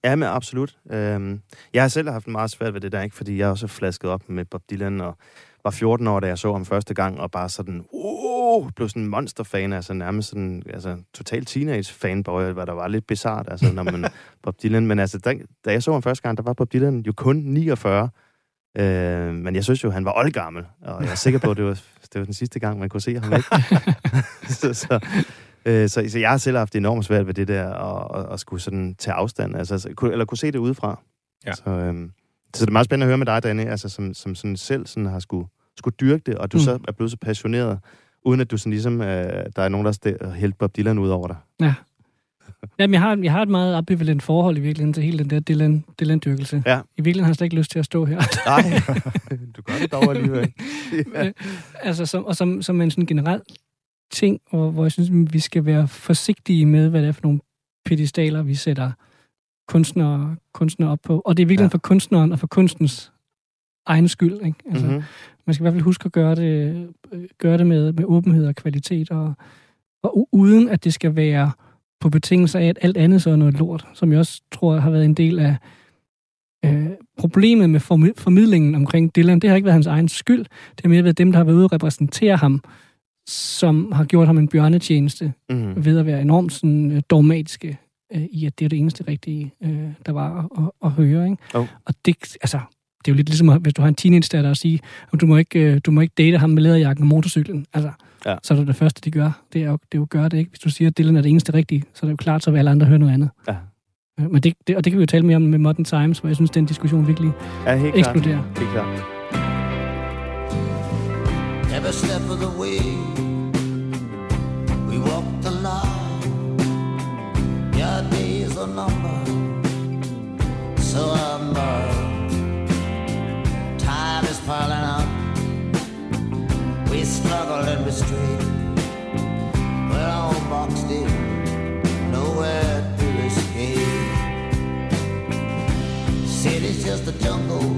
Ja, men absolut. Øhm, jeg har selv haft meget svært ved det der, ikke? fordi jeg også flasket op med Bob Dylan, og var 14 år, da jeg så ham første gang, og bare sådan, uh, blev sådan en monsterfan, altså nærmest sådan, altså total teenage-fanboy, hvad der var lidt bizart, altså når man, Bob Dylan, men altså, da, da jeg så ham første gang, der var Bob Dylan jo kun 49, øh, men jeg synes jo, han var oldgammel, og jeg er sikker på, at det var, det var den sidste gang, man kunne se ham, ikke? så, så, øh, så, så jeg har selv haft enormt svært ved det der, og, og, og skulle sådan tage afstand, altså, altså, kunne- eller kunne se det udefra. Ja. Så, øhm, så det er meget spændende at høre med dig, Danny, altså, som, som sådan selv sådan har skulle, skulle dyrke det, og du Mm. så er blevet så passioneret, uden at du sådan ligesom, øh, der er nogen, der har hældt Bob Dylan ud over dig. Jamen, jeg har, jeg har et meget ambivalent forhold i virkeligheden til hele den der Dylan, Dylan-dyrkelse. Ja. I virkeligheden har jeg slet ikke lyst til at stå her. Nej, du gør det dog alligevel. Ja. Altså, som, og som, som en sådan generel ting, hvor, hvor jeg synes, vi skal være forsigtige med, hvad det er for nogle pedestaler, vi sætter kunstnere, kunstnere op på. Og det er virkelig Ja. for kunstneren og for kunstens egen skyld. Ikke? Altså, Mhm. mm-hmm. Man skal i hvert fald huske at gøre det, øh, gøre det med, med åbenhed og kvalitet, og, og uden at det skal være på betingelse af, at alt andet så er noget lort, som jeg også tror har været en del af øh, problemet med formi- formidlingen omkring Dylan. Det har ikke været hans egen skyld. Det har mere været dem, der har været ude og repræsentere ham, som har gjort ham en bjørnetjeneste Mm. ved at være enormt sådan, øh, dogmatiske øh, i, at det er det eneste rigtige, øh, der var at, at, at høre. Ikke? Jo. Og det, altså, det er jo lidt ligesom, hvis du har en teenage datter og sige, at du må ikke, øh, du må ikke date ham med læderjakken og motorcyklen. Altså, Ja. så er det det første, de gør. Det er jo, det er jo at gøre det, ikke? Hvis du siger, at Dylan er det eneste rigtige, så er det jo klart, så vil alle andre høre noget andet. Ja. Øh, Men det, det, og det kan vi jo tale mere om med Modern Times, hvor jeg synes, den diskussion virkelig Ja, helt klart. eksploderer. Helt klart. Every step of the way, we walk the line. Your days are numbered, so am We struggle and we stray. We're all boxed in, nowhere to escape. City's just a jungle,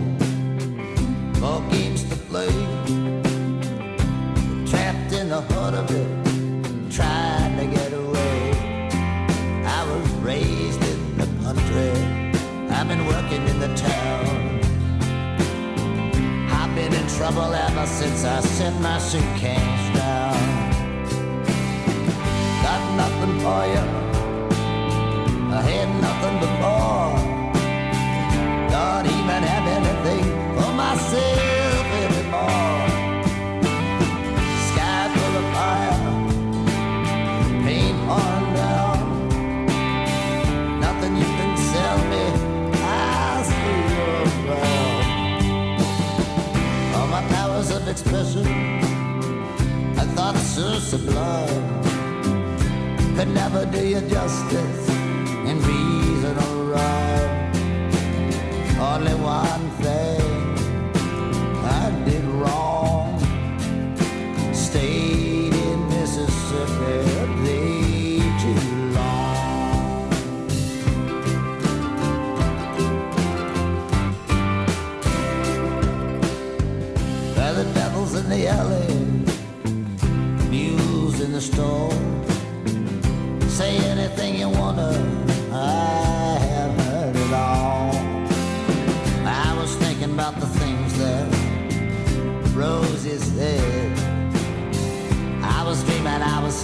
more games to play trapped in the heart of it, trying to get away. I was raised in the country, I've been working in the town. Trouble ever since I sent my suitcase down. Got nothing for you, I had nothing before. Don't even have anything for myself expression, I thought so sublime, could never do you justice in reason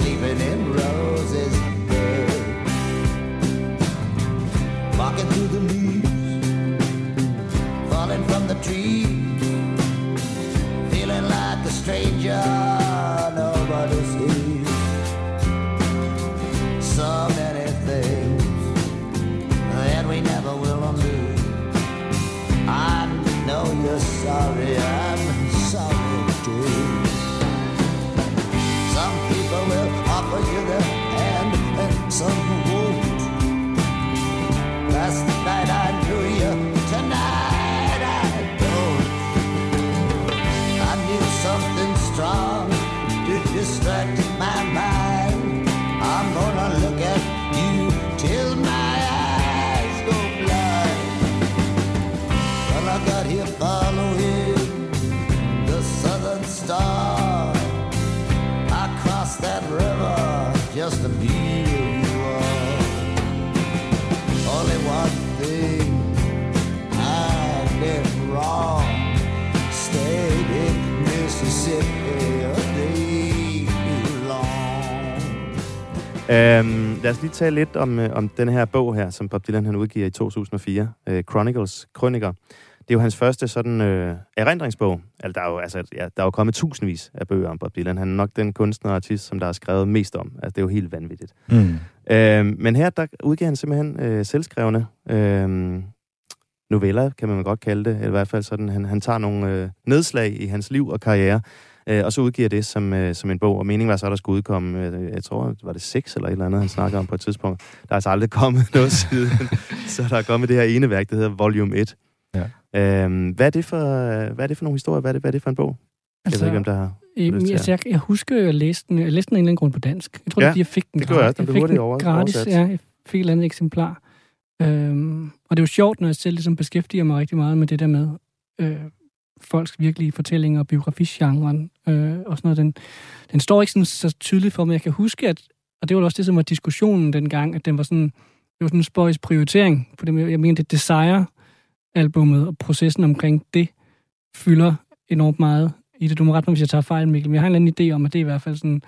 sleeping in Rose's bed. Walking through the leaves, falling from the trees, feeling like a stranger Øhm, lad os lige tale lidt om, øh, om den her bog her, som Bob Dylan han udgiver i 2004, øh, Chronicles, Krøniker. Det er jo hans første sådan øh, erindringsbog. Altså, der, er jo, altså, ja, der er jo kommet tusindvis af bøger om Bob Dylan. Han er nok den kunstner og artist, som der er skrevet mest om. Altså, det er jo helt vanvittigt. Mm. Øh, men her der udgiver han simpelthen øh, selvskrevne øh, noveller, kan man godt kalde det. Eller i hvert fald sådan, han, han tager nogle øh, nedslag i hans liv og karriere, øh, og så udgiver det som, øh, som en bog. Og meningen var så, at der skulle udkomme, øh, jeg tror, var det seks eller et eller andet, han snakker om på et tidspunkt. Der er altså aldrig kommet noget siden. så der er kommet det her ene værk, der hedder Volume 1. Ja. Øh, hvad, er det for, hvad er det for nogle historier? Hvad er det, hvad er det for en bog? Altså, jeg ved ikke, om der har... Altså, jeg, jeg husker at jeg læste den, jeg læste den af en eller anden grund på dansk. Jeg tror, Ja, det jeg fik den det gjorde jeg også. Den Jeg blev fik hurtigt den over- gratis, oversat. ja. Jeg fik et eller andet eksemplar. Øhm, og det er jo sjovt, når jeg selv ligesom beskæftiger mig rigtig meget med det der med øh, folks virkelige fortællinger og biografisgenren øh, og sådan noget. Den, den står ikke sådan så tydeligt for mig. Jeg kan huske, at, og det var også det, som var diskussionen dengang, at den var sådan, det var sådan en spøjs prioritering. For det, jeg mener, det Desire-albummet og processen omkring det fylder enormt meget i det. Du må rette mig, hvis jeg tager fejl, Mikkel, men jeg har en eller anden idé om, at det i hvert fald sådan,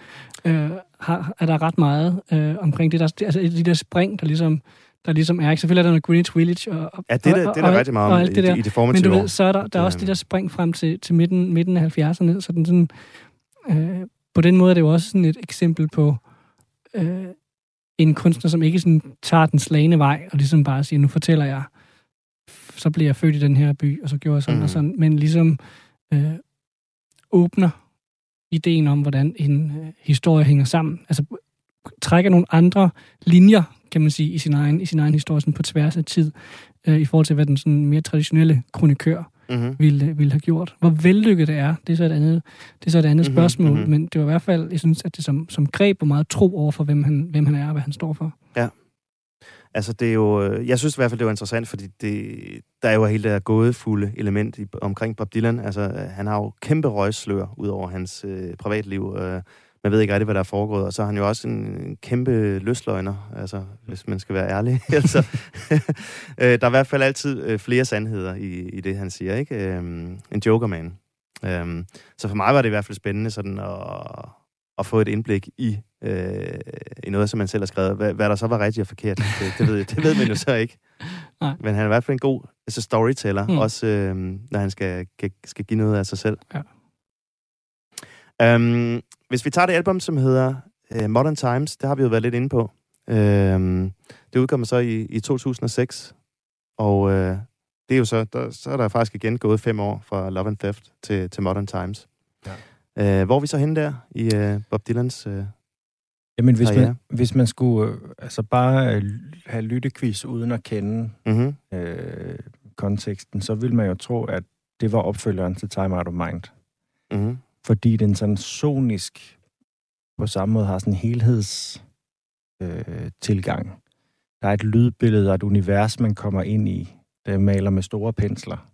øh, har, er der ret meget øh, omkring det der, altså de der spring, der ligesom, der ligesom er. Ikke? Selvfølgelig er der noget Greenwich Village og, og, Ja, det er der, og, det er der og, rigtig meget om og det der. i det Men formative du år. ved, så er der, der er også det der spring frem til, til midten, midten af 70'erne, så den sådan, øh, på den måde er det jo også sådan et eksempel på øh, en kunstner, som ikke sådan tager den slagende vej, og ligesom bare siger, nu fortæller jeg, så blev jeg født i den her by, og så gjorde jeg sådan mm. og sådan, men ligesom øh, åbner ideen om, hvordan en øh, historie hænger sammen. Altså trækker nogle andre linjer, kan man sige, i sin egen, i sin egen historie, sådan på tværs af tid, øh, i forhold til, hvad den sådan mere traditionelle kronikør Mm-hmm. ville, ville have gjort. Hvor vellykket det er, det er så et andet, det er så et andet Mhm, mm-hmm, spørgsmål, mhm. mm-hmm. men det var i hvert fald, jeg synes, at det som, som greb var meget tro over for, hvem han, hvem han er og hvad han står for. Altså, det er jo, øh, jeg synes i hvert fald, det var interessant, fordi det, der er jo hele det her gådefulde element i, omkring Bob Dylan. Altså, øh, han har jo kæmpe røgslør ud over hans øh, privatliv. Øh, man ved ikke rigtig, hvad der er foregået. Og så er han jo også en, en kæmpe løsløgner, altså, hvis man skal være ærlig. altså, øh, der er i hvert fald altid øh, flere sandheder i, i det, han siger. Ikke? Øh, en jokerman. Øh, så for mig var det i hvert fald spændende sådan at, at få et indblik i, øh, i noget, som man selv har skrevet. Hvad, hvad der så var rigtigt og forkert, det, det, ved, det ved man jo så ikke. Nej. Men han er i hvert fald en god altså storyteller, Mm. mm. også øh, når han skal, skal, skal give noget af sig selv. Ja. Um, hvis vi tager det album, som hedder uh, Modern Times, det har vi jo været lidt inde på. Um, det udkommer så i, i 2006, og uh, det er jo så, der, så er der faktisk igen gået fem år fra Love and Theft til, til Modern Times. Ja. Uh, hvor er vi så henne der i uh, Bob Dylans... Uh, Jamen, hvis Karriere. man, hvis man skulle øh, altså bare øh, have lyttequiz uden at kende mm-hmm. øh, konteksten, så ville man jo tro, at det var opfølgeren til Time Out of Mind. Mm-hmm. Fordi den sådan sonisk på samme måde har sådan en helheds øh, tilgang. Der er et lydbillede og et univers, man kommer ind i, der maler med store pensler.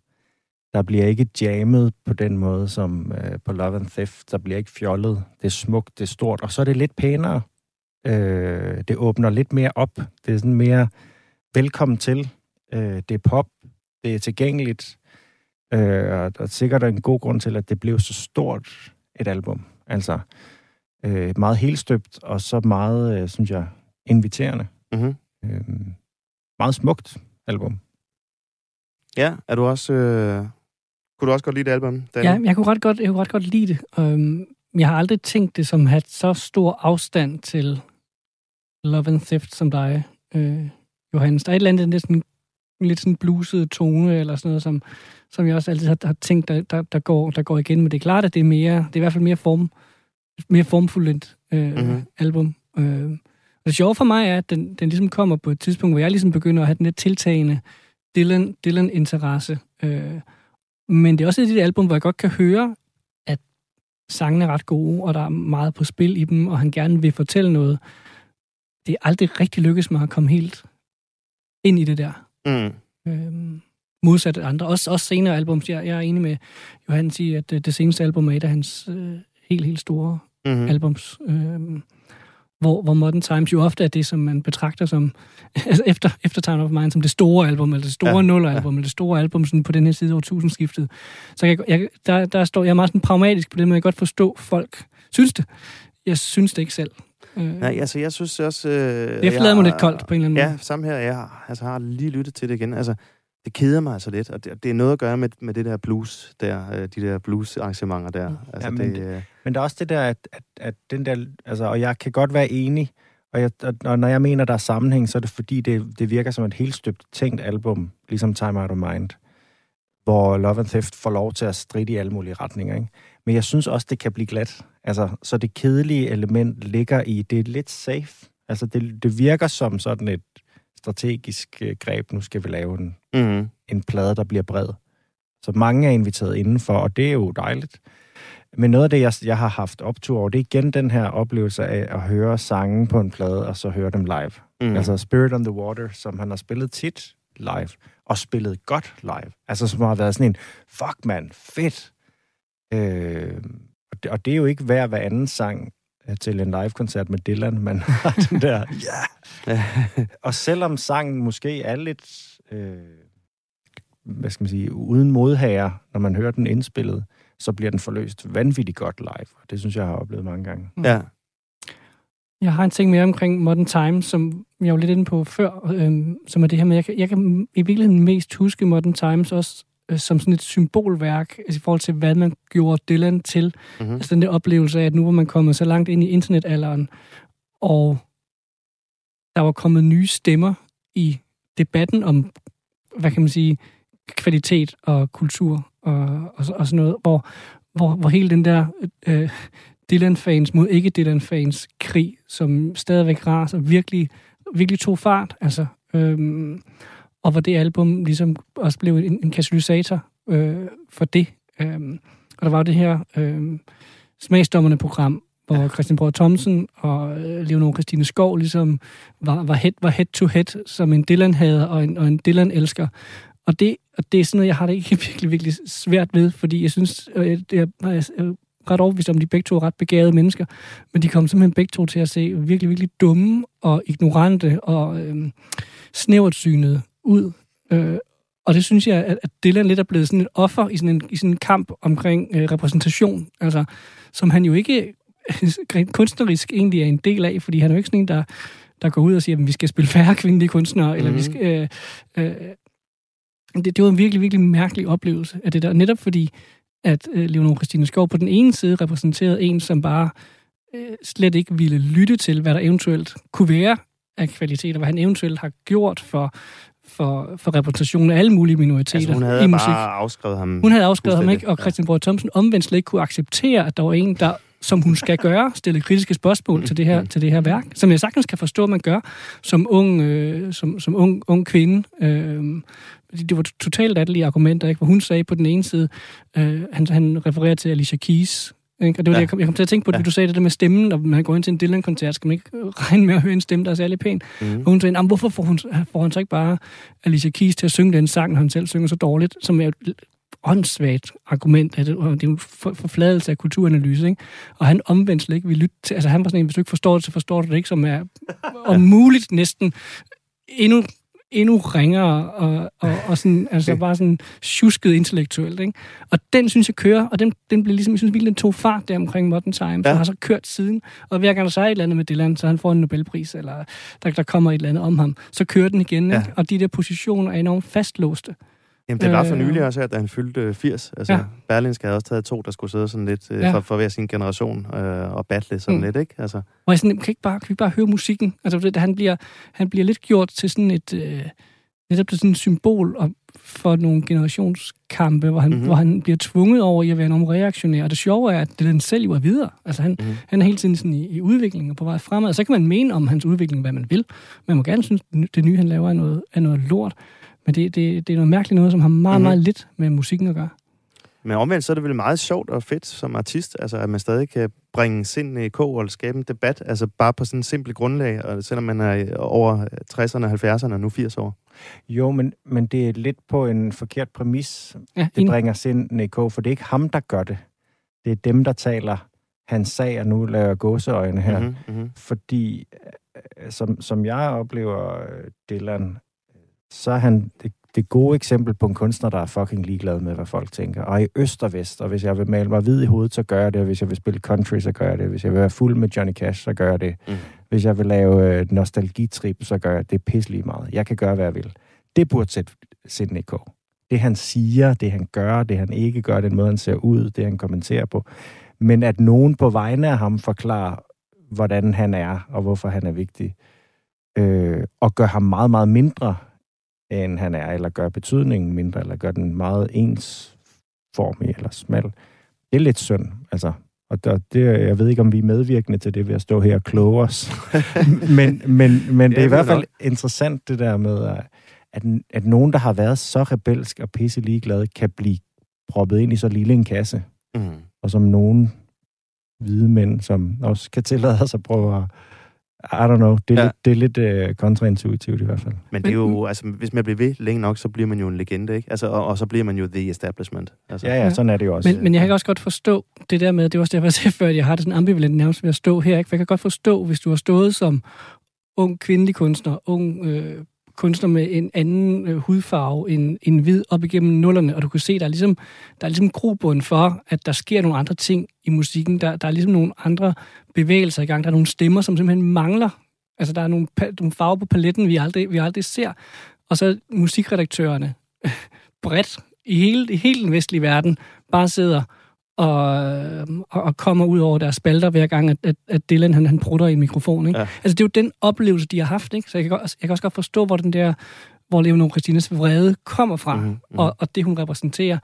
Der bliver ikke jammet på den måde som øh, på Love and Theft. Der bliver ikke fjollet. Det er smukt, det er stort. Og så er det lidt pænere. Øh, det åbner lidt mere op. Det er sådan mere velkommen til. Øh, det er pop. Det er tilgængeligt. Øh, og der er sikkert en god grund til, at det blev så stort et album. Altså øh, meget helstøbt, og så meget, øh, synes jeg, inviterende. Mm-hmm. Øh, meget smukt album. Ja, er du også... Øh... Kunne du også godt lide det album? Dan? Ja, jeg kunne ret godt, jeg kunne ret godt lide det. Um, jeg har aldrig tænkt det som at have så stor afstand til Love and Theft som dig, øh, Johannes. Der er et eller andet næsten lidt sådan bluset tone, eller sådan noget, som, som jeg også altid har, har tænkt, der, der, der, går, der går igen. Men det er klart, at det er mere, det er i hvert fald mere, form, mere formfuldt øh, Mhm. mm-hmm. album. Øh, og det sjove for mig er, at den, den ligesom kommer på et tidspunkt, hvor jeg ligesom begynder at have den lidt tiltagende Dylan, Dylan-interesse. Øh, men det er også et af de album, hvor jeg godt kan høre, at sangene er ret gode, og der er meget på spil i dem, og han gerne vil fortælle noget. Det er aldrig rigtig lykkes mig at komme helt ind i det der. Mm. Øhm, modsat andre. Også, også senere albums. Jeg, jeg er enig med Johannes i, at det, det seneste album er et af hans øh, helt, helt store Mm-hmm. albums. Øh, hvor, hvor Modern Times jo ofte er det, som man betragter som, altså efter, efter Time of Mind, som det store album, eller det store Ja, ja, nulleralbum, eller det store album sådan på den her side over tusindskiftet. Så jeg, jeg, der, der står jeg er meget sådan pragmatisk på det, men jeg kan godt forstå, folk synes det. Jeg synes det ikke selv. Øh, Nej, altså, jeg synes også... Øh, det efterlader mig lidt koldt på en eller anden Ja, måde. samme her. Jeg har, altså, har lige lyttet til det igen. Altså, det keder mig altså lidt, og det, det er noget at gøre med, med det der blues der, øh, de der blues-arrangementer der. Altså, Ja, men det, øh, Men der er også det der, at, at, at den der, altså, og jeg kan godt være enig, og, jeg, og- og når jeg mener, der er sammenhæng, så er det fordi, det, det virker som et helt støbt tænkt album, ligesom Time Out of Mind, hvor Love and Theft får lov til at stride i alle mulige retninger. Ikke? Men jeg synes også, det kan blive glat. Altså, så det kedelige element ligger i, det er lidt safe. Altså, det, det virker som sådan et strategisk øh, greb. Nu skal vi lave en, mm, en plade, der bliver bred. Så mange er inviteret indenfor, og det er jo dejligt. Men noget af det, jeg, jeg har haft optur over, det er igen den her oplevelse af at høre sange på en plade, og så høre dem live. mm. Altså Spirit on the Water, som han har spillet tit live, og spillet godt live. Altså som har været sådan en, fuck man, fedt. Øh, og, det, og det er jo ikke hver hver anden sang til en live-koncert med Dylan, man har den der, ja. Og selvom sangen måske er lidt, øh, hvad skal man sige, uden modhager, når man hører den indspillet, så bliver den forløst vanvittigt godt live. Og det synes jeg, jeg har oplevet mange gange. Ja. Jeg har en ting mere omkring Modern Times, som jeg var lidt inde på før, øhm, som er det her med, jeg kan, jeg kan i virkeligheden mest huske Modern Times også øh, som sådan et symbolværk altså i forhold til, hvad man gjorde Dylan til. Mm-hmm. Altså den der oplevelse af, at nu var man kommet så langt ind i internetalderen, og der var kommet nye stemmer i debatten om, hvad kan man sige, kvalitet og kultur og, og, og sådan noget, hvor, hvor, hvor hele den der øh, Dylan-fans mod ikke-Dylan-fans krig, som stadigvæk raser, virkelig, virkelig tog fart. Altså, øhm, og hvor det album ligesom også blev en, en katalysator øh, for det. Øhm, og der var jo det her øh, smagsdommerne-program, hvor Christian Brød Thomsen og øh, Leonor Christine Skov ligesom var, var, head, var head to head som en Dylan-hader og en, og en Dylan-elsker. Og det, og det er sådan noget, jeg har det ikke virkelig, virkelig svært ved, fordi jeg synes, øh, det er, jeg er ret overbevist om, de begge to er ret begavede mennesker, men de kom simpelthen begge to til at se virkelig, virkelig dumme og ignorante og øh, snævert synede ud. Øh, og det synes jeg, at, at Dylan lidt er blevet sådan et offer i sådan en, i sådan en kamp omkring øh, repræsentation, altså, som han jo ikke kunstnerisk egentlig er en del af, fordi han er jo ikke sådan en, der, der går ud og siger, at vi skal spille færre kvindelige kunstnere, mm-hmm. eller vi skal... Øh, øh, det, det var en virkelig, virkelig mærkelig oplevelse af det der. Netop fordi, at øh, Leonor Christine Skov på den ene side repræsenterede en, som bare øh, slet ikke ville lytte til, hvad der eventuelt kunne være af kvaliteter, hvad han eventuelt har gjort for, for, for repræsentationen af alle mulige minoriteter Altså, hun i havde musik. bare afskrevet ham. Hun havde afskrevet ham ikke, og Christian Borg Thomsen omvendt slet ikke kunne acceptere, at der var en, der som hun skal gøre, stille kritiske spørgsmål til det her, til det her værk, som jeg sagtens kan forstå, at man gør som ung, øh, som, som ung, ung kvinde. Øh, det var totalt latterlige argumenter, ikke? hvor hun sagde på den ene side, øh, han, han refererer til Alicia Keys, ikke? Og det var Ja. det, jeg kom, jeg kom til at tænke på, det, Ja. du sagde det der med stemmen, og man går ind til en Dylan-koncert, skal man ikke regne med at høre en stemme, der er særlig pæn. Mhm. Og hun sagde, "Jamen, hvorfor får, hun, får han så ikke bare Alicia Keys til at synge den sang, han selv synger så dårligt, som er et åndssvagt argument, at det, det er en for- forfladelse af kulturanalyse, ikke? Og han omvendt slet ikke vil lytte til, altså han var sådan en, hvis du ikke forstår det, så forstår du det ikke, som er om muligt næsten endnu endnu ringere og, og, og sådan, altså bare sådan tjusket intellektuelt. Ikke? Og den synes jeg kører, og den, den blev ligesom, jeg synes den tog fart der omkring Modern Times, ja. og har så kørt siden. Og hver gang der så er et eller andet med Dylan, så han får en Nobelpris, eller der, der kommer et eller andet om ham, så kører den igen. Ja. Ikke? Og de der positioner er enormt fastlåste. Jamen, det var for Øh, nylig også, at han fyldte øh, 80. Altså, ja. Berlinske havde også taget to, der skulle sidde sådan lidt øh, Ja. for, for hver sin generation øh, og battle sådan mm. Lidt, ikke? Altså, Hvor jeg sådan, kan, ikke bare, kan vi bare høre musikken? Altså, det, han, bliver, han bliver lidt gjort til sådan et... Øh, netop til sådan et symbol om, for nogle generationskampe, hvor han, Mhm. mm-hmm. hvor han bliver tvunget over i at være enormt reaktionær. Og det sjove er, at det den selv jo er videre. Altså, han, Mhm. mm-hmm. han er hele tiden sådan i, i udvikling og på vej fremad. Og så kan man mene om hans udvikling, hvad man vil. Man må gerne synes, at det nye, han laver, er noget, er noget lort. Men det, det, det er noget mærkeligt noget, som har meget, Mhm. mm-hmm. meget lidt med musikken at gøre. men omvendt så er det vel meget sjovt og fedt som artist, altså at man stadig kan bringe sind i kog og skabe en debat, altså bare på sådan en simpel grundlag, og selvom man er over 60'erne, 70'erne og nu 80 år. Jo, men, men det er lidt på en forkert præmis, Ja, det bringer sind i kog, for det er ikke ham, der gør det. Det er dem, der taler hans sag, og nu laver jeg gåseøjne her. Mhm, mhm. Fordi, øh, som, som jeg oplever øh, Dylan, så er han det, det gode eksempel på en kunstner, der er fucking ligeglad med, hvad folk tænker. Og i øst og vest, og hvis jeg vil male mig hvid i hovedet, så gør jeg det. Og hvis jeg vil spille country, så gør jeg det. Hvis jeg vil være fuld med Johnny Cash, så gør jeg det. Mm. Hvis jeg vil lave øh, nostalgitrip, så gør jeg det pisselig meget. Jeg kan gøre, hvad jeg vil. Det burde sætte i kog. Det han siger, det han gør, det han ikke gør, den måde han ser ud, det han kommenterer på. Men at nogen på vegne af ham forklarer, hvordan han er, og hvorfor han er vigtig, øh, og gør ham meget, meget mindre, end han er, eller gør betydningen mindre, eller gør den meget ensformig eller smal. Det er lidt synd, altså. Og der, det, jeg ved ikke, om vi er medvirkende til det ved at stå her og kloge os. men, men, men det er i hvert fald nok. interessant, det der med, at, at, nogen, der har været så rebelsk og pisse ligeglade, kan blive proppet ind i så lille en kasse, Mm. og som nogen hvide mænd, som også kan tillade sig at prøve at I don't know. Det er Ja. lidt, det er lidt øh, kontraintuitivt i hvert fald. Men det er jo, altså, hvis man bliver ved længe nok, så bliver man jo en legende, ikke? Altså, og, og så bliver man jo the establishment. Altså, Ja, ja, sådan er det jo også. Men, men jeg kan også godt forstå det der med, det var også derfor, jeg sagde før, at jeg har det sådan ambivalent nærmest ved at stå her. Ikke? For jeg kan godt forstå, hvis du har stået som ung kvindelig kunstner, ung øh, kunstner med en anden øh, hudfarve end, end hvid op igennem nullerne, og du kan se, der er ligesom, der er ligesom grobund for, at der sker nogle andre ting i musikken. Der, der er ligesom nogle andre bevægelser i gang. Der er nogle stemmer, som simpelthen mangler. Altså, der er nogle, nogle farver på paletten, vi aldrig, vi aldrig ser. Og så musikredaktørerne bredt i hele, i hele den vestlige verden bare sidder og, og, og kommer ud over deres spalter hver gang, at, at, at Dylan han, han prutter i en mikrofon. Ikke? Ja. Altså, det er jo den oplevelse, de har haft. Ikke? Så jeg kan, godt, jeg kan også godt forstå, hvor den der hvor Leonor Christines vrede kommer fra, Mhm, mm-hmm, mhm. og, og det, hun repræsenterer,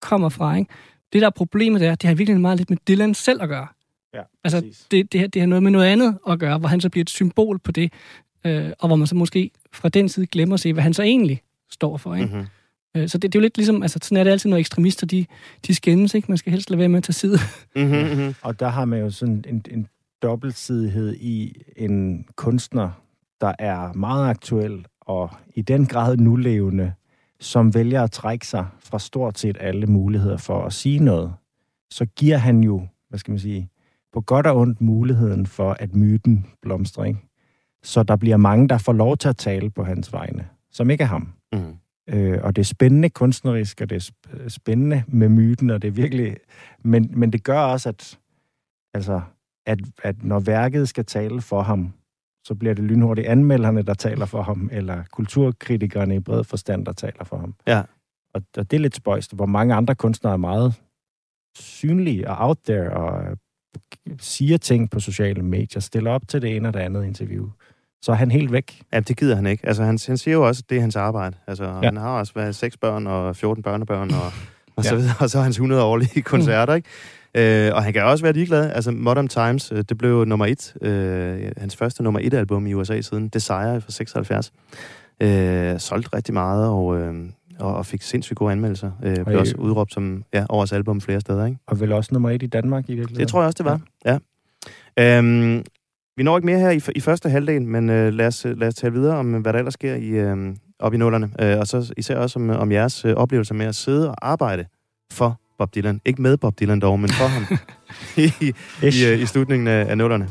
kommer fra. Ikke? Det, der er problemet, er, det har virkelig meget lidt med Dylan selv at gøre. Ja, Altså, præcis. det, det, det har noget med noget andet at gøre, hvor han så bliver et symbol på det, øh, og hvor man så måske fra den side glemmer at se, hvad han så egentlig står for. Ikke? Mm-hmm. Øh, Så det, det er jo lidt ligesom, altså sådan er det altid, når ekstremister, de, de skændes, ikke? Man skal helst lade være med at tage side. Mm-hmm. Mm-hmm. Og der har man jo sådan en, en dobbeltsidighed i en kunstner, der er meget aktuel og i den grad nulevende, som vælger at trække sig fra stort set alle muligheder for at sige noget. Så giver han jo, hvad skal man sige, på godt og ondt muligheden for, at myten blomstrer. Ikke? Så der bliver mange, der får lov til at tale på hans vegne, som ikke er ham. Mm-hmm. Øh, og det er spændende kunstnerisk, og det er sp- spændende med myten, og det er virkelig... Men, men det gør også, at, altså, at, at når værket skal tale for ham, så bliver det lynhurtigt anmelderne, der taler for ham, eller kulturkritikerne i bred forstand, der taler for ham. Ja. Og, og det er lidt spøjst, hvor mange andre kunstnere er meget synlige og out there, og øh, siger ting på sociale medier, stiller op til det ene og det andet interview. Så er han helt væk. Ja, det gider han ikke. Altså, han, han siger jo også, at det er hans arbejde. Altså, ja. Han har også været seks børn og 14 børnebørn og, og så Ja. videre, og så hans 100 årlige koncerter, ikke? Øh, og han kan også være ligeglad. Altså, Modern Times, øh, det blev jo nummer et, øh, hans første nummer et album i USA siden Desire fra 76. Øh, solgte rigtig meget og, øh, og, og fik sindssygt gode anmeldelser. Øh, blev i- også udråbt som ja, årets album flere steder, ikke? Og vel også nummer et i Danmark i virkeligheden. Det tror jeg også, det var. Ja. ja. Øhm, vi når ikke mere her i, i første halvdel, men øh, lad, os, lad os tale videre om, hvad der ellers sker i, øh, op i nullerne. Øh, og så især også om, om jeres øh, oplevelser med at sidde og arbejde for Bob Dylan. Ikke med Bob Dylan dog, men for ham i, i, øh, i slutningen af, af nullerne.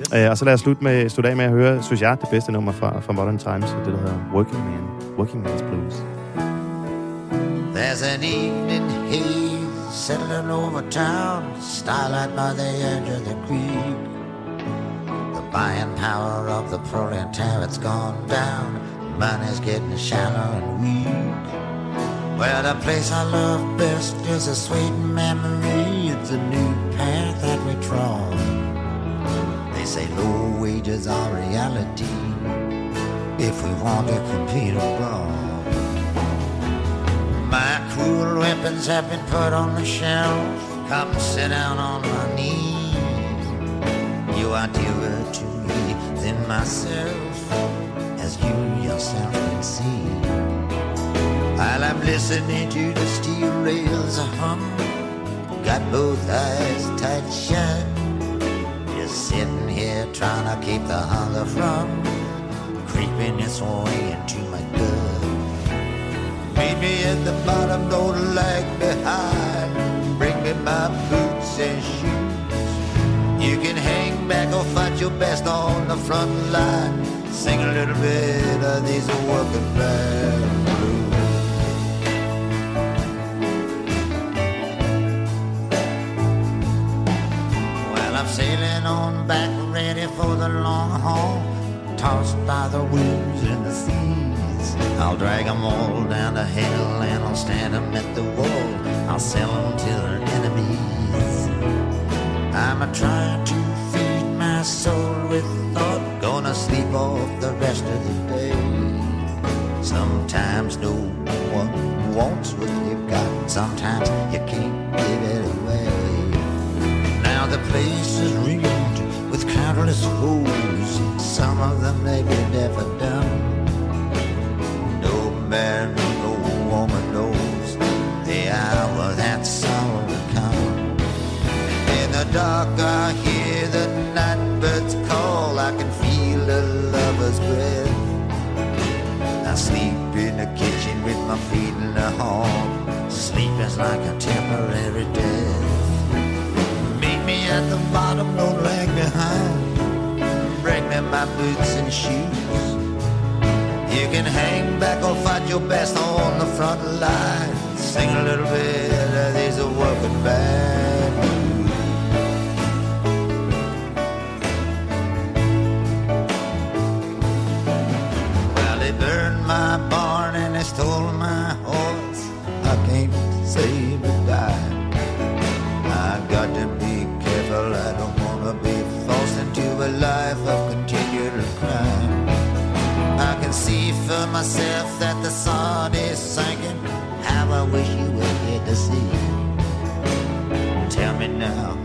Yes. Øh, og så lad os slutte, med, slutte af med at høre, synes jeg, det bedste nummer fra, fra Modern Times, det der hedder Working Man. Working Man's Blues. There's an evening haze settling over town, starlight by the edge of the creek. Buying power of the proletariat's gone down, money's getting shallow and weak. Well, the place I love best is a sweet memory. It's a new path that we trod. They say low wages are reality if we want to compete abroad. My cruel weapons have been put on the shelf. Come sit down on my knee. You are dearer to me than myself, as you yourself can see. While I'm listening to the steel rails hum, got both eyes tight shut. Just sitting here trying to keep the hunger from creeping its way into my gut. Meet me at the bottom, don't lag behind. Bring me my boots and shoes. You can hang back or fight your best on the front line. Sing a little bit of these working man blues. Well, I'm sailing on back, ready for the long haul. Tossed by the winds and the seas. I'll drag 'em all down to hell and I'll stand 'em at the wall. I'll sell 'em to their enemies. I'm trying to feed my soul with thought. Gonna sleep off the rest of the day. Sometimes no one wants what you've got. Sometimes you can't give it away. Now the place is ringed with countless foes. Some of them deaf and dumb. No man, sleep is like a temporary death. Meet me at the bottom, don't lag behind. Bring me my boots and shoes. You can hang back or fight your best on the front line. Sing a little bit of these working bands. for myself that the sun is sinking. How I wish you were here to see. Tell me now.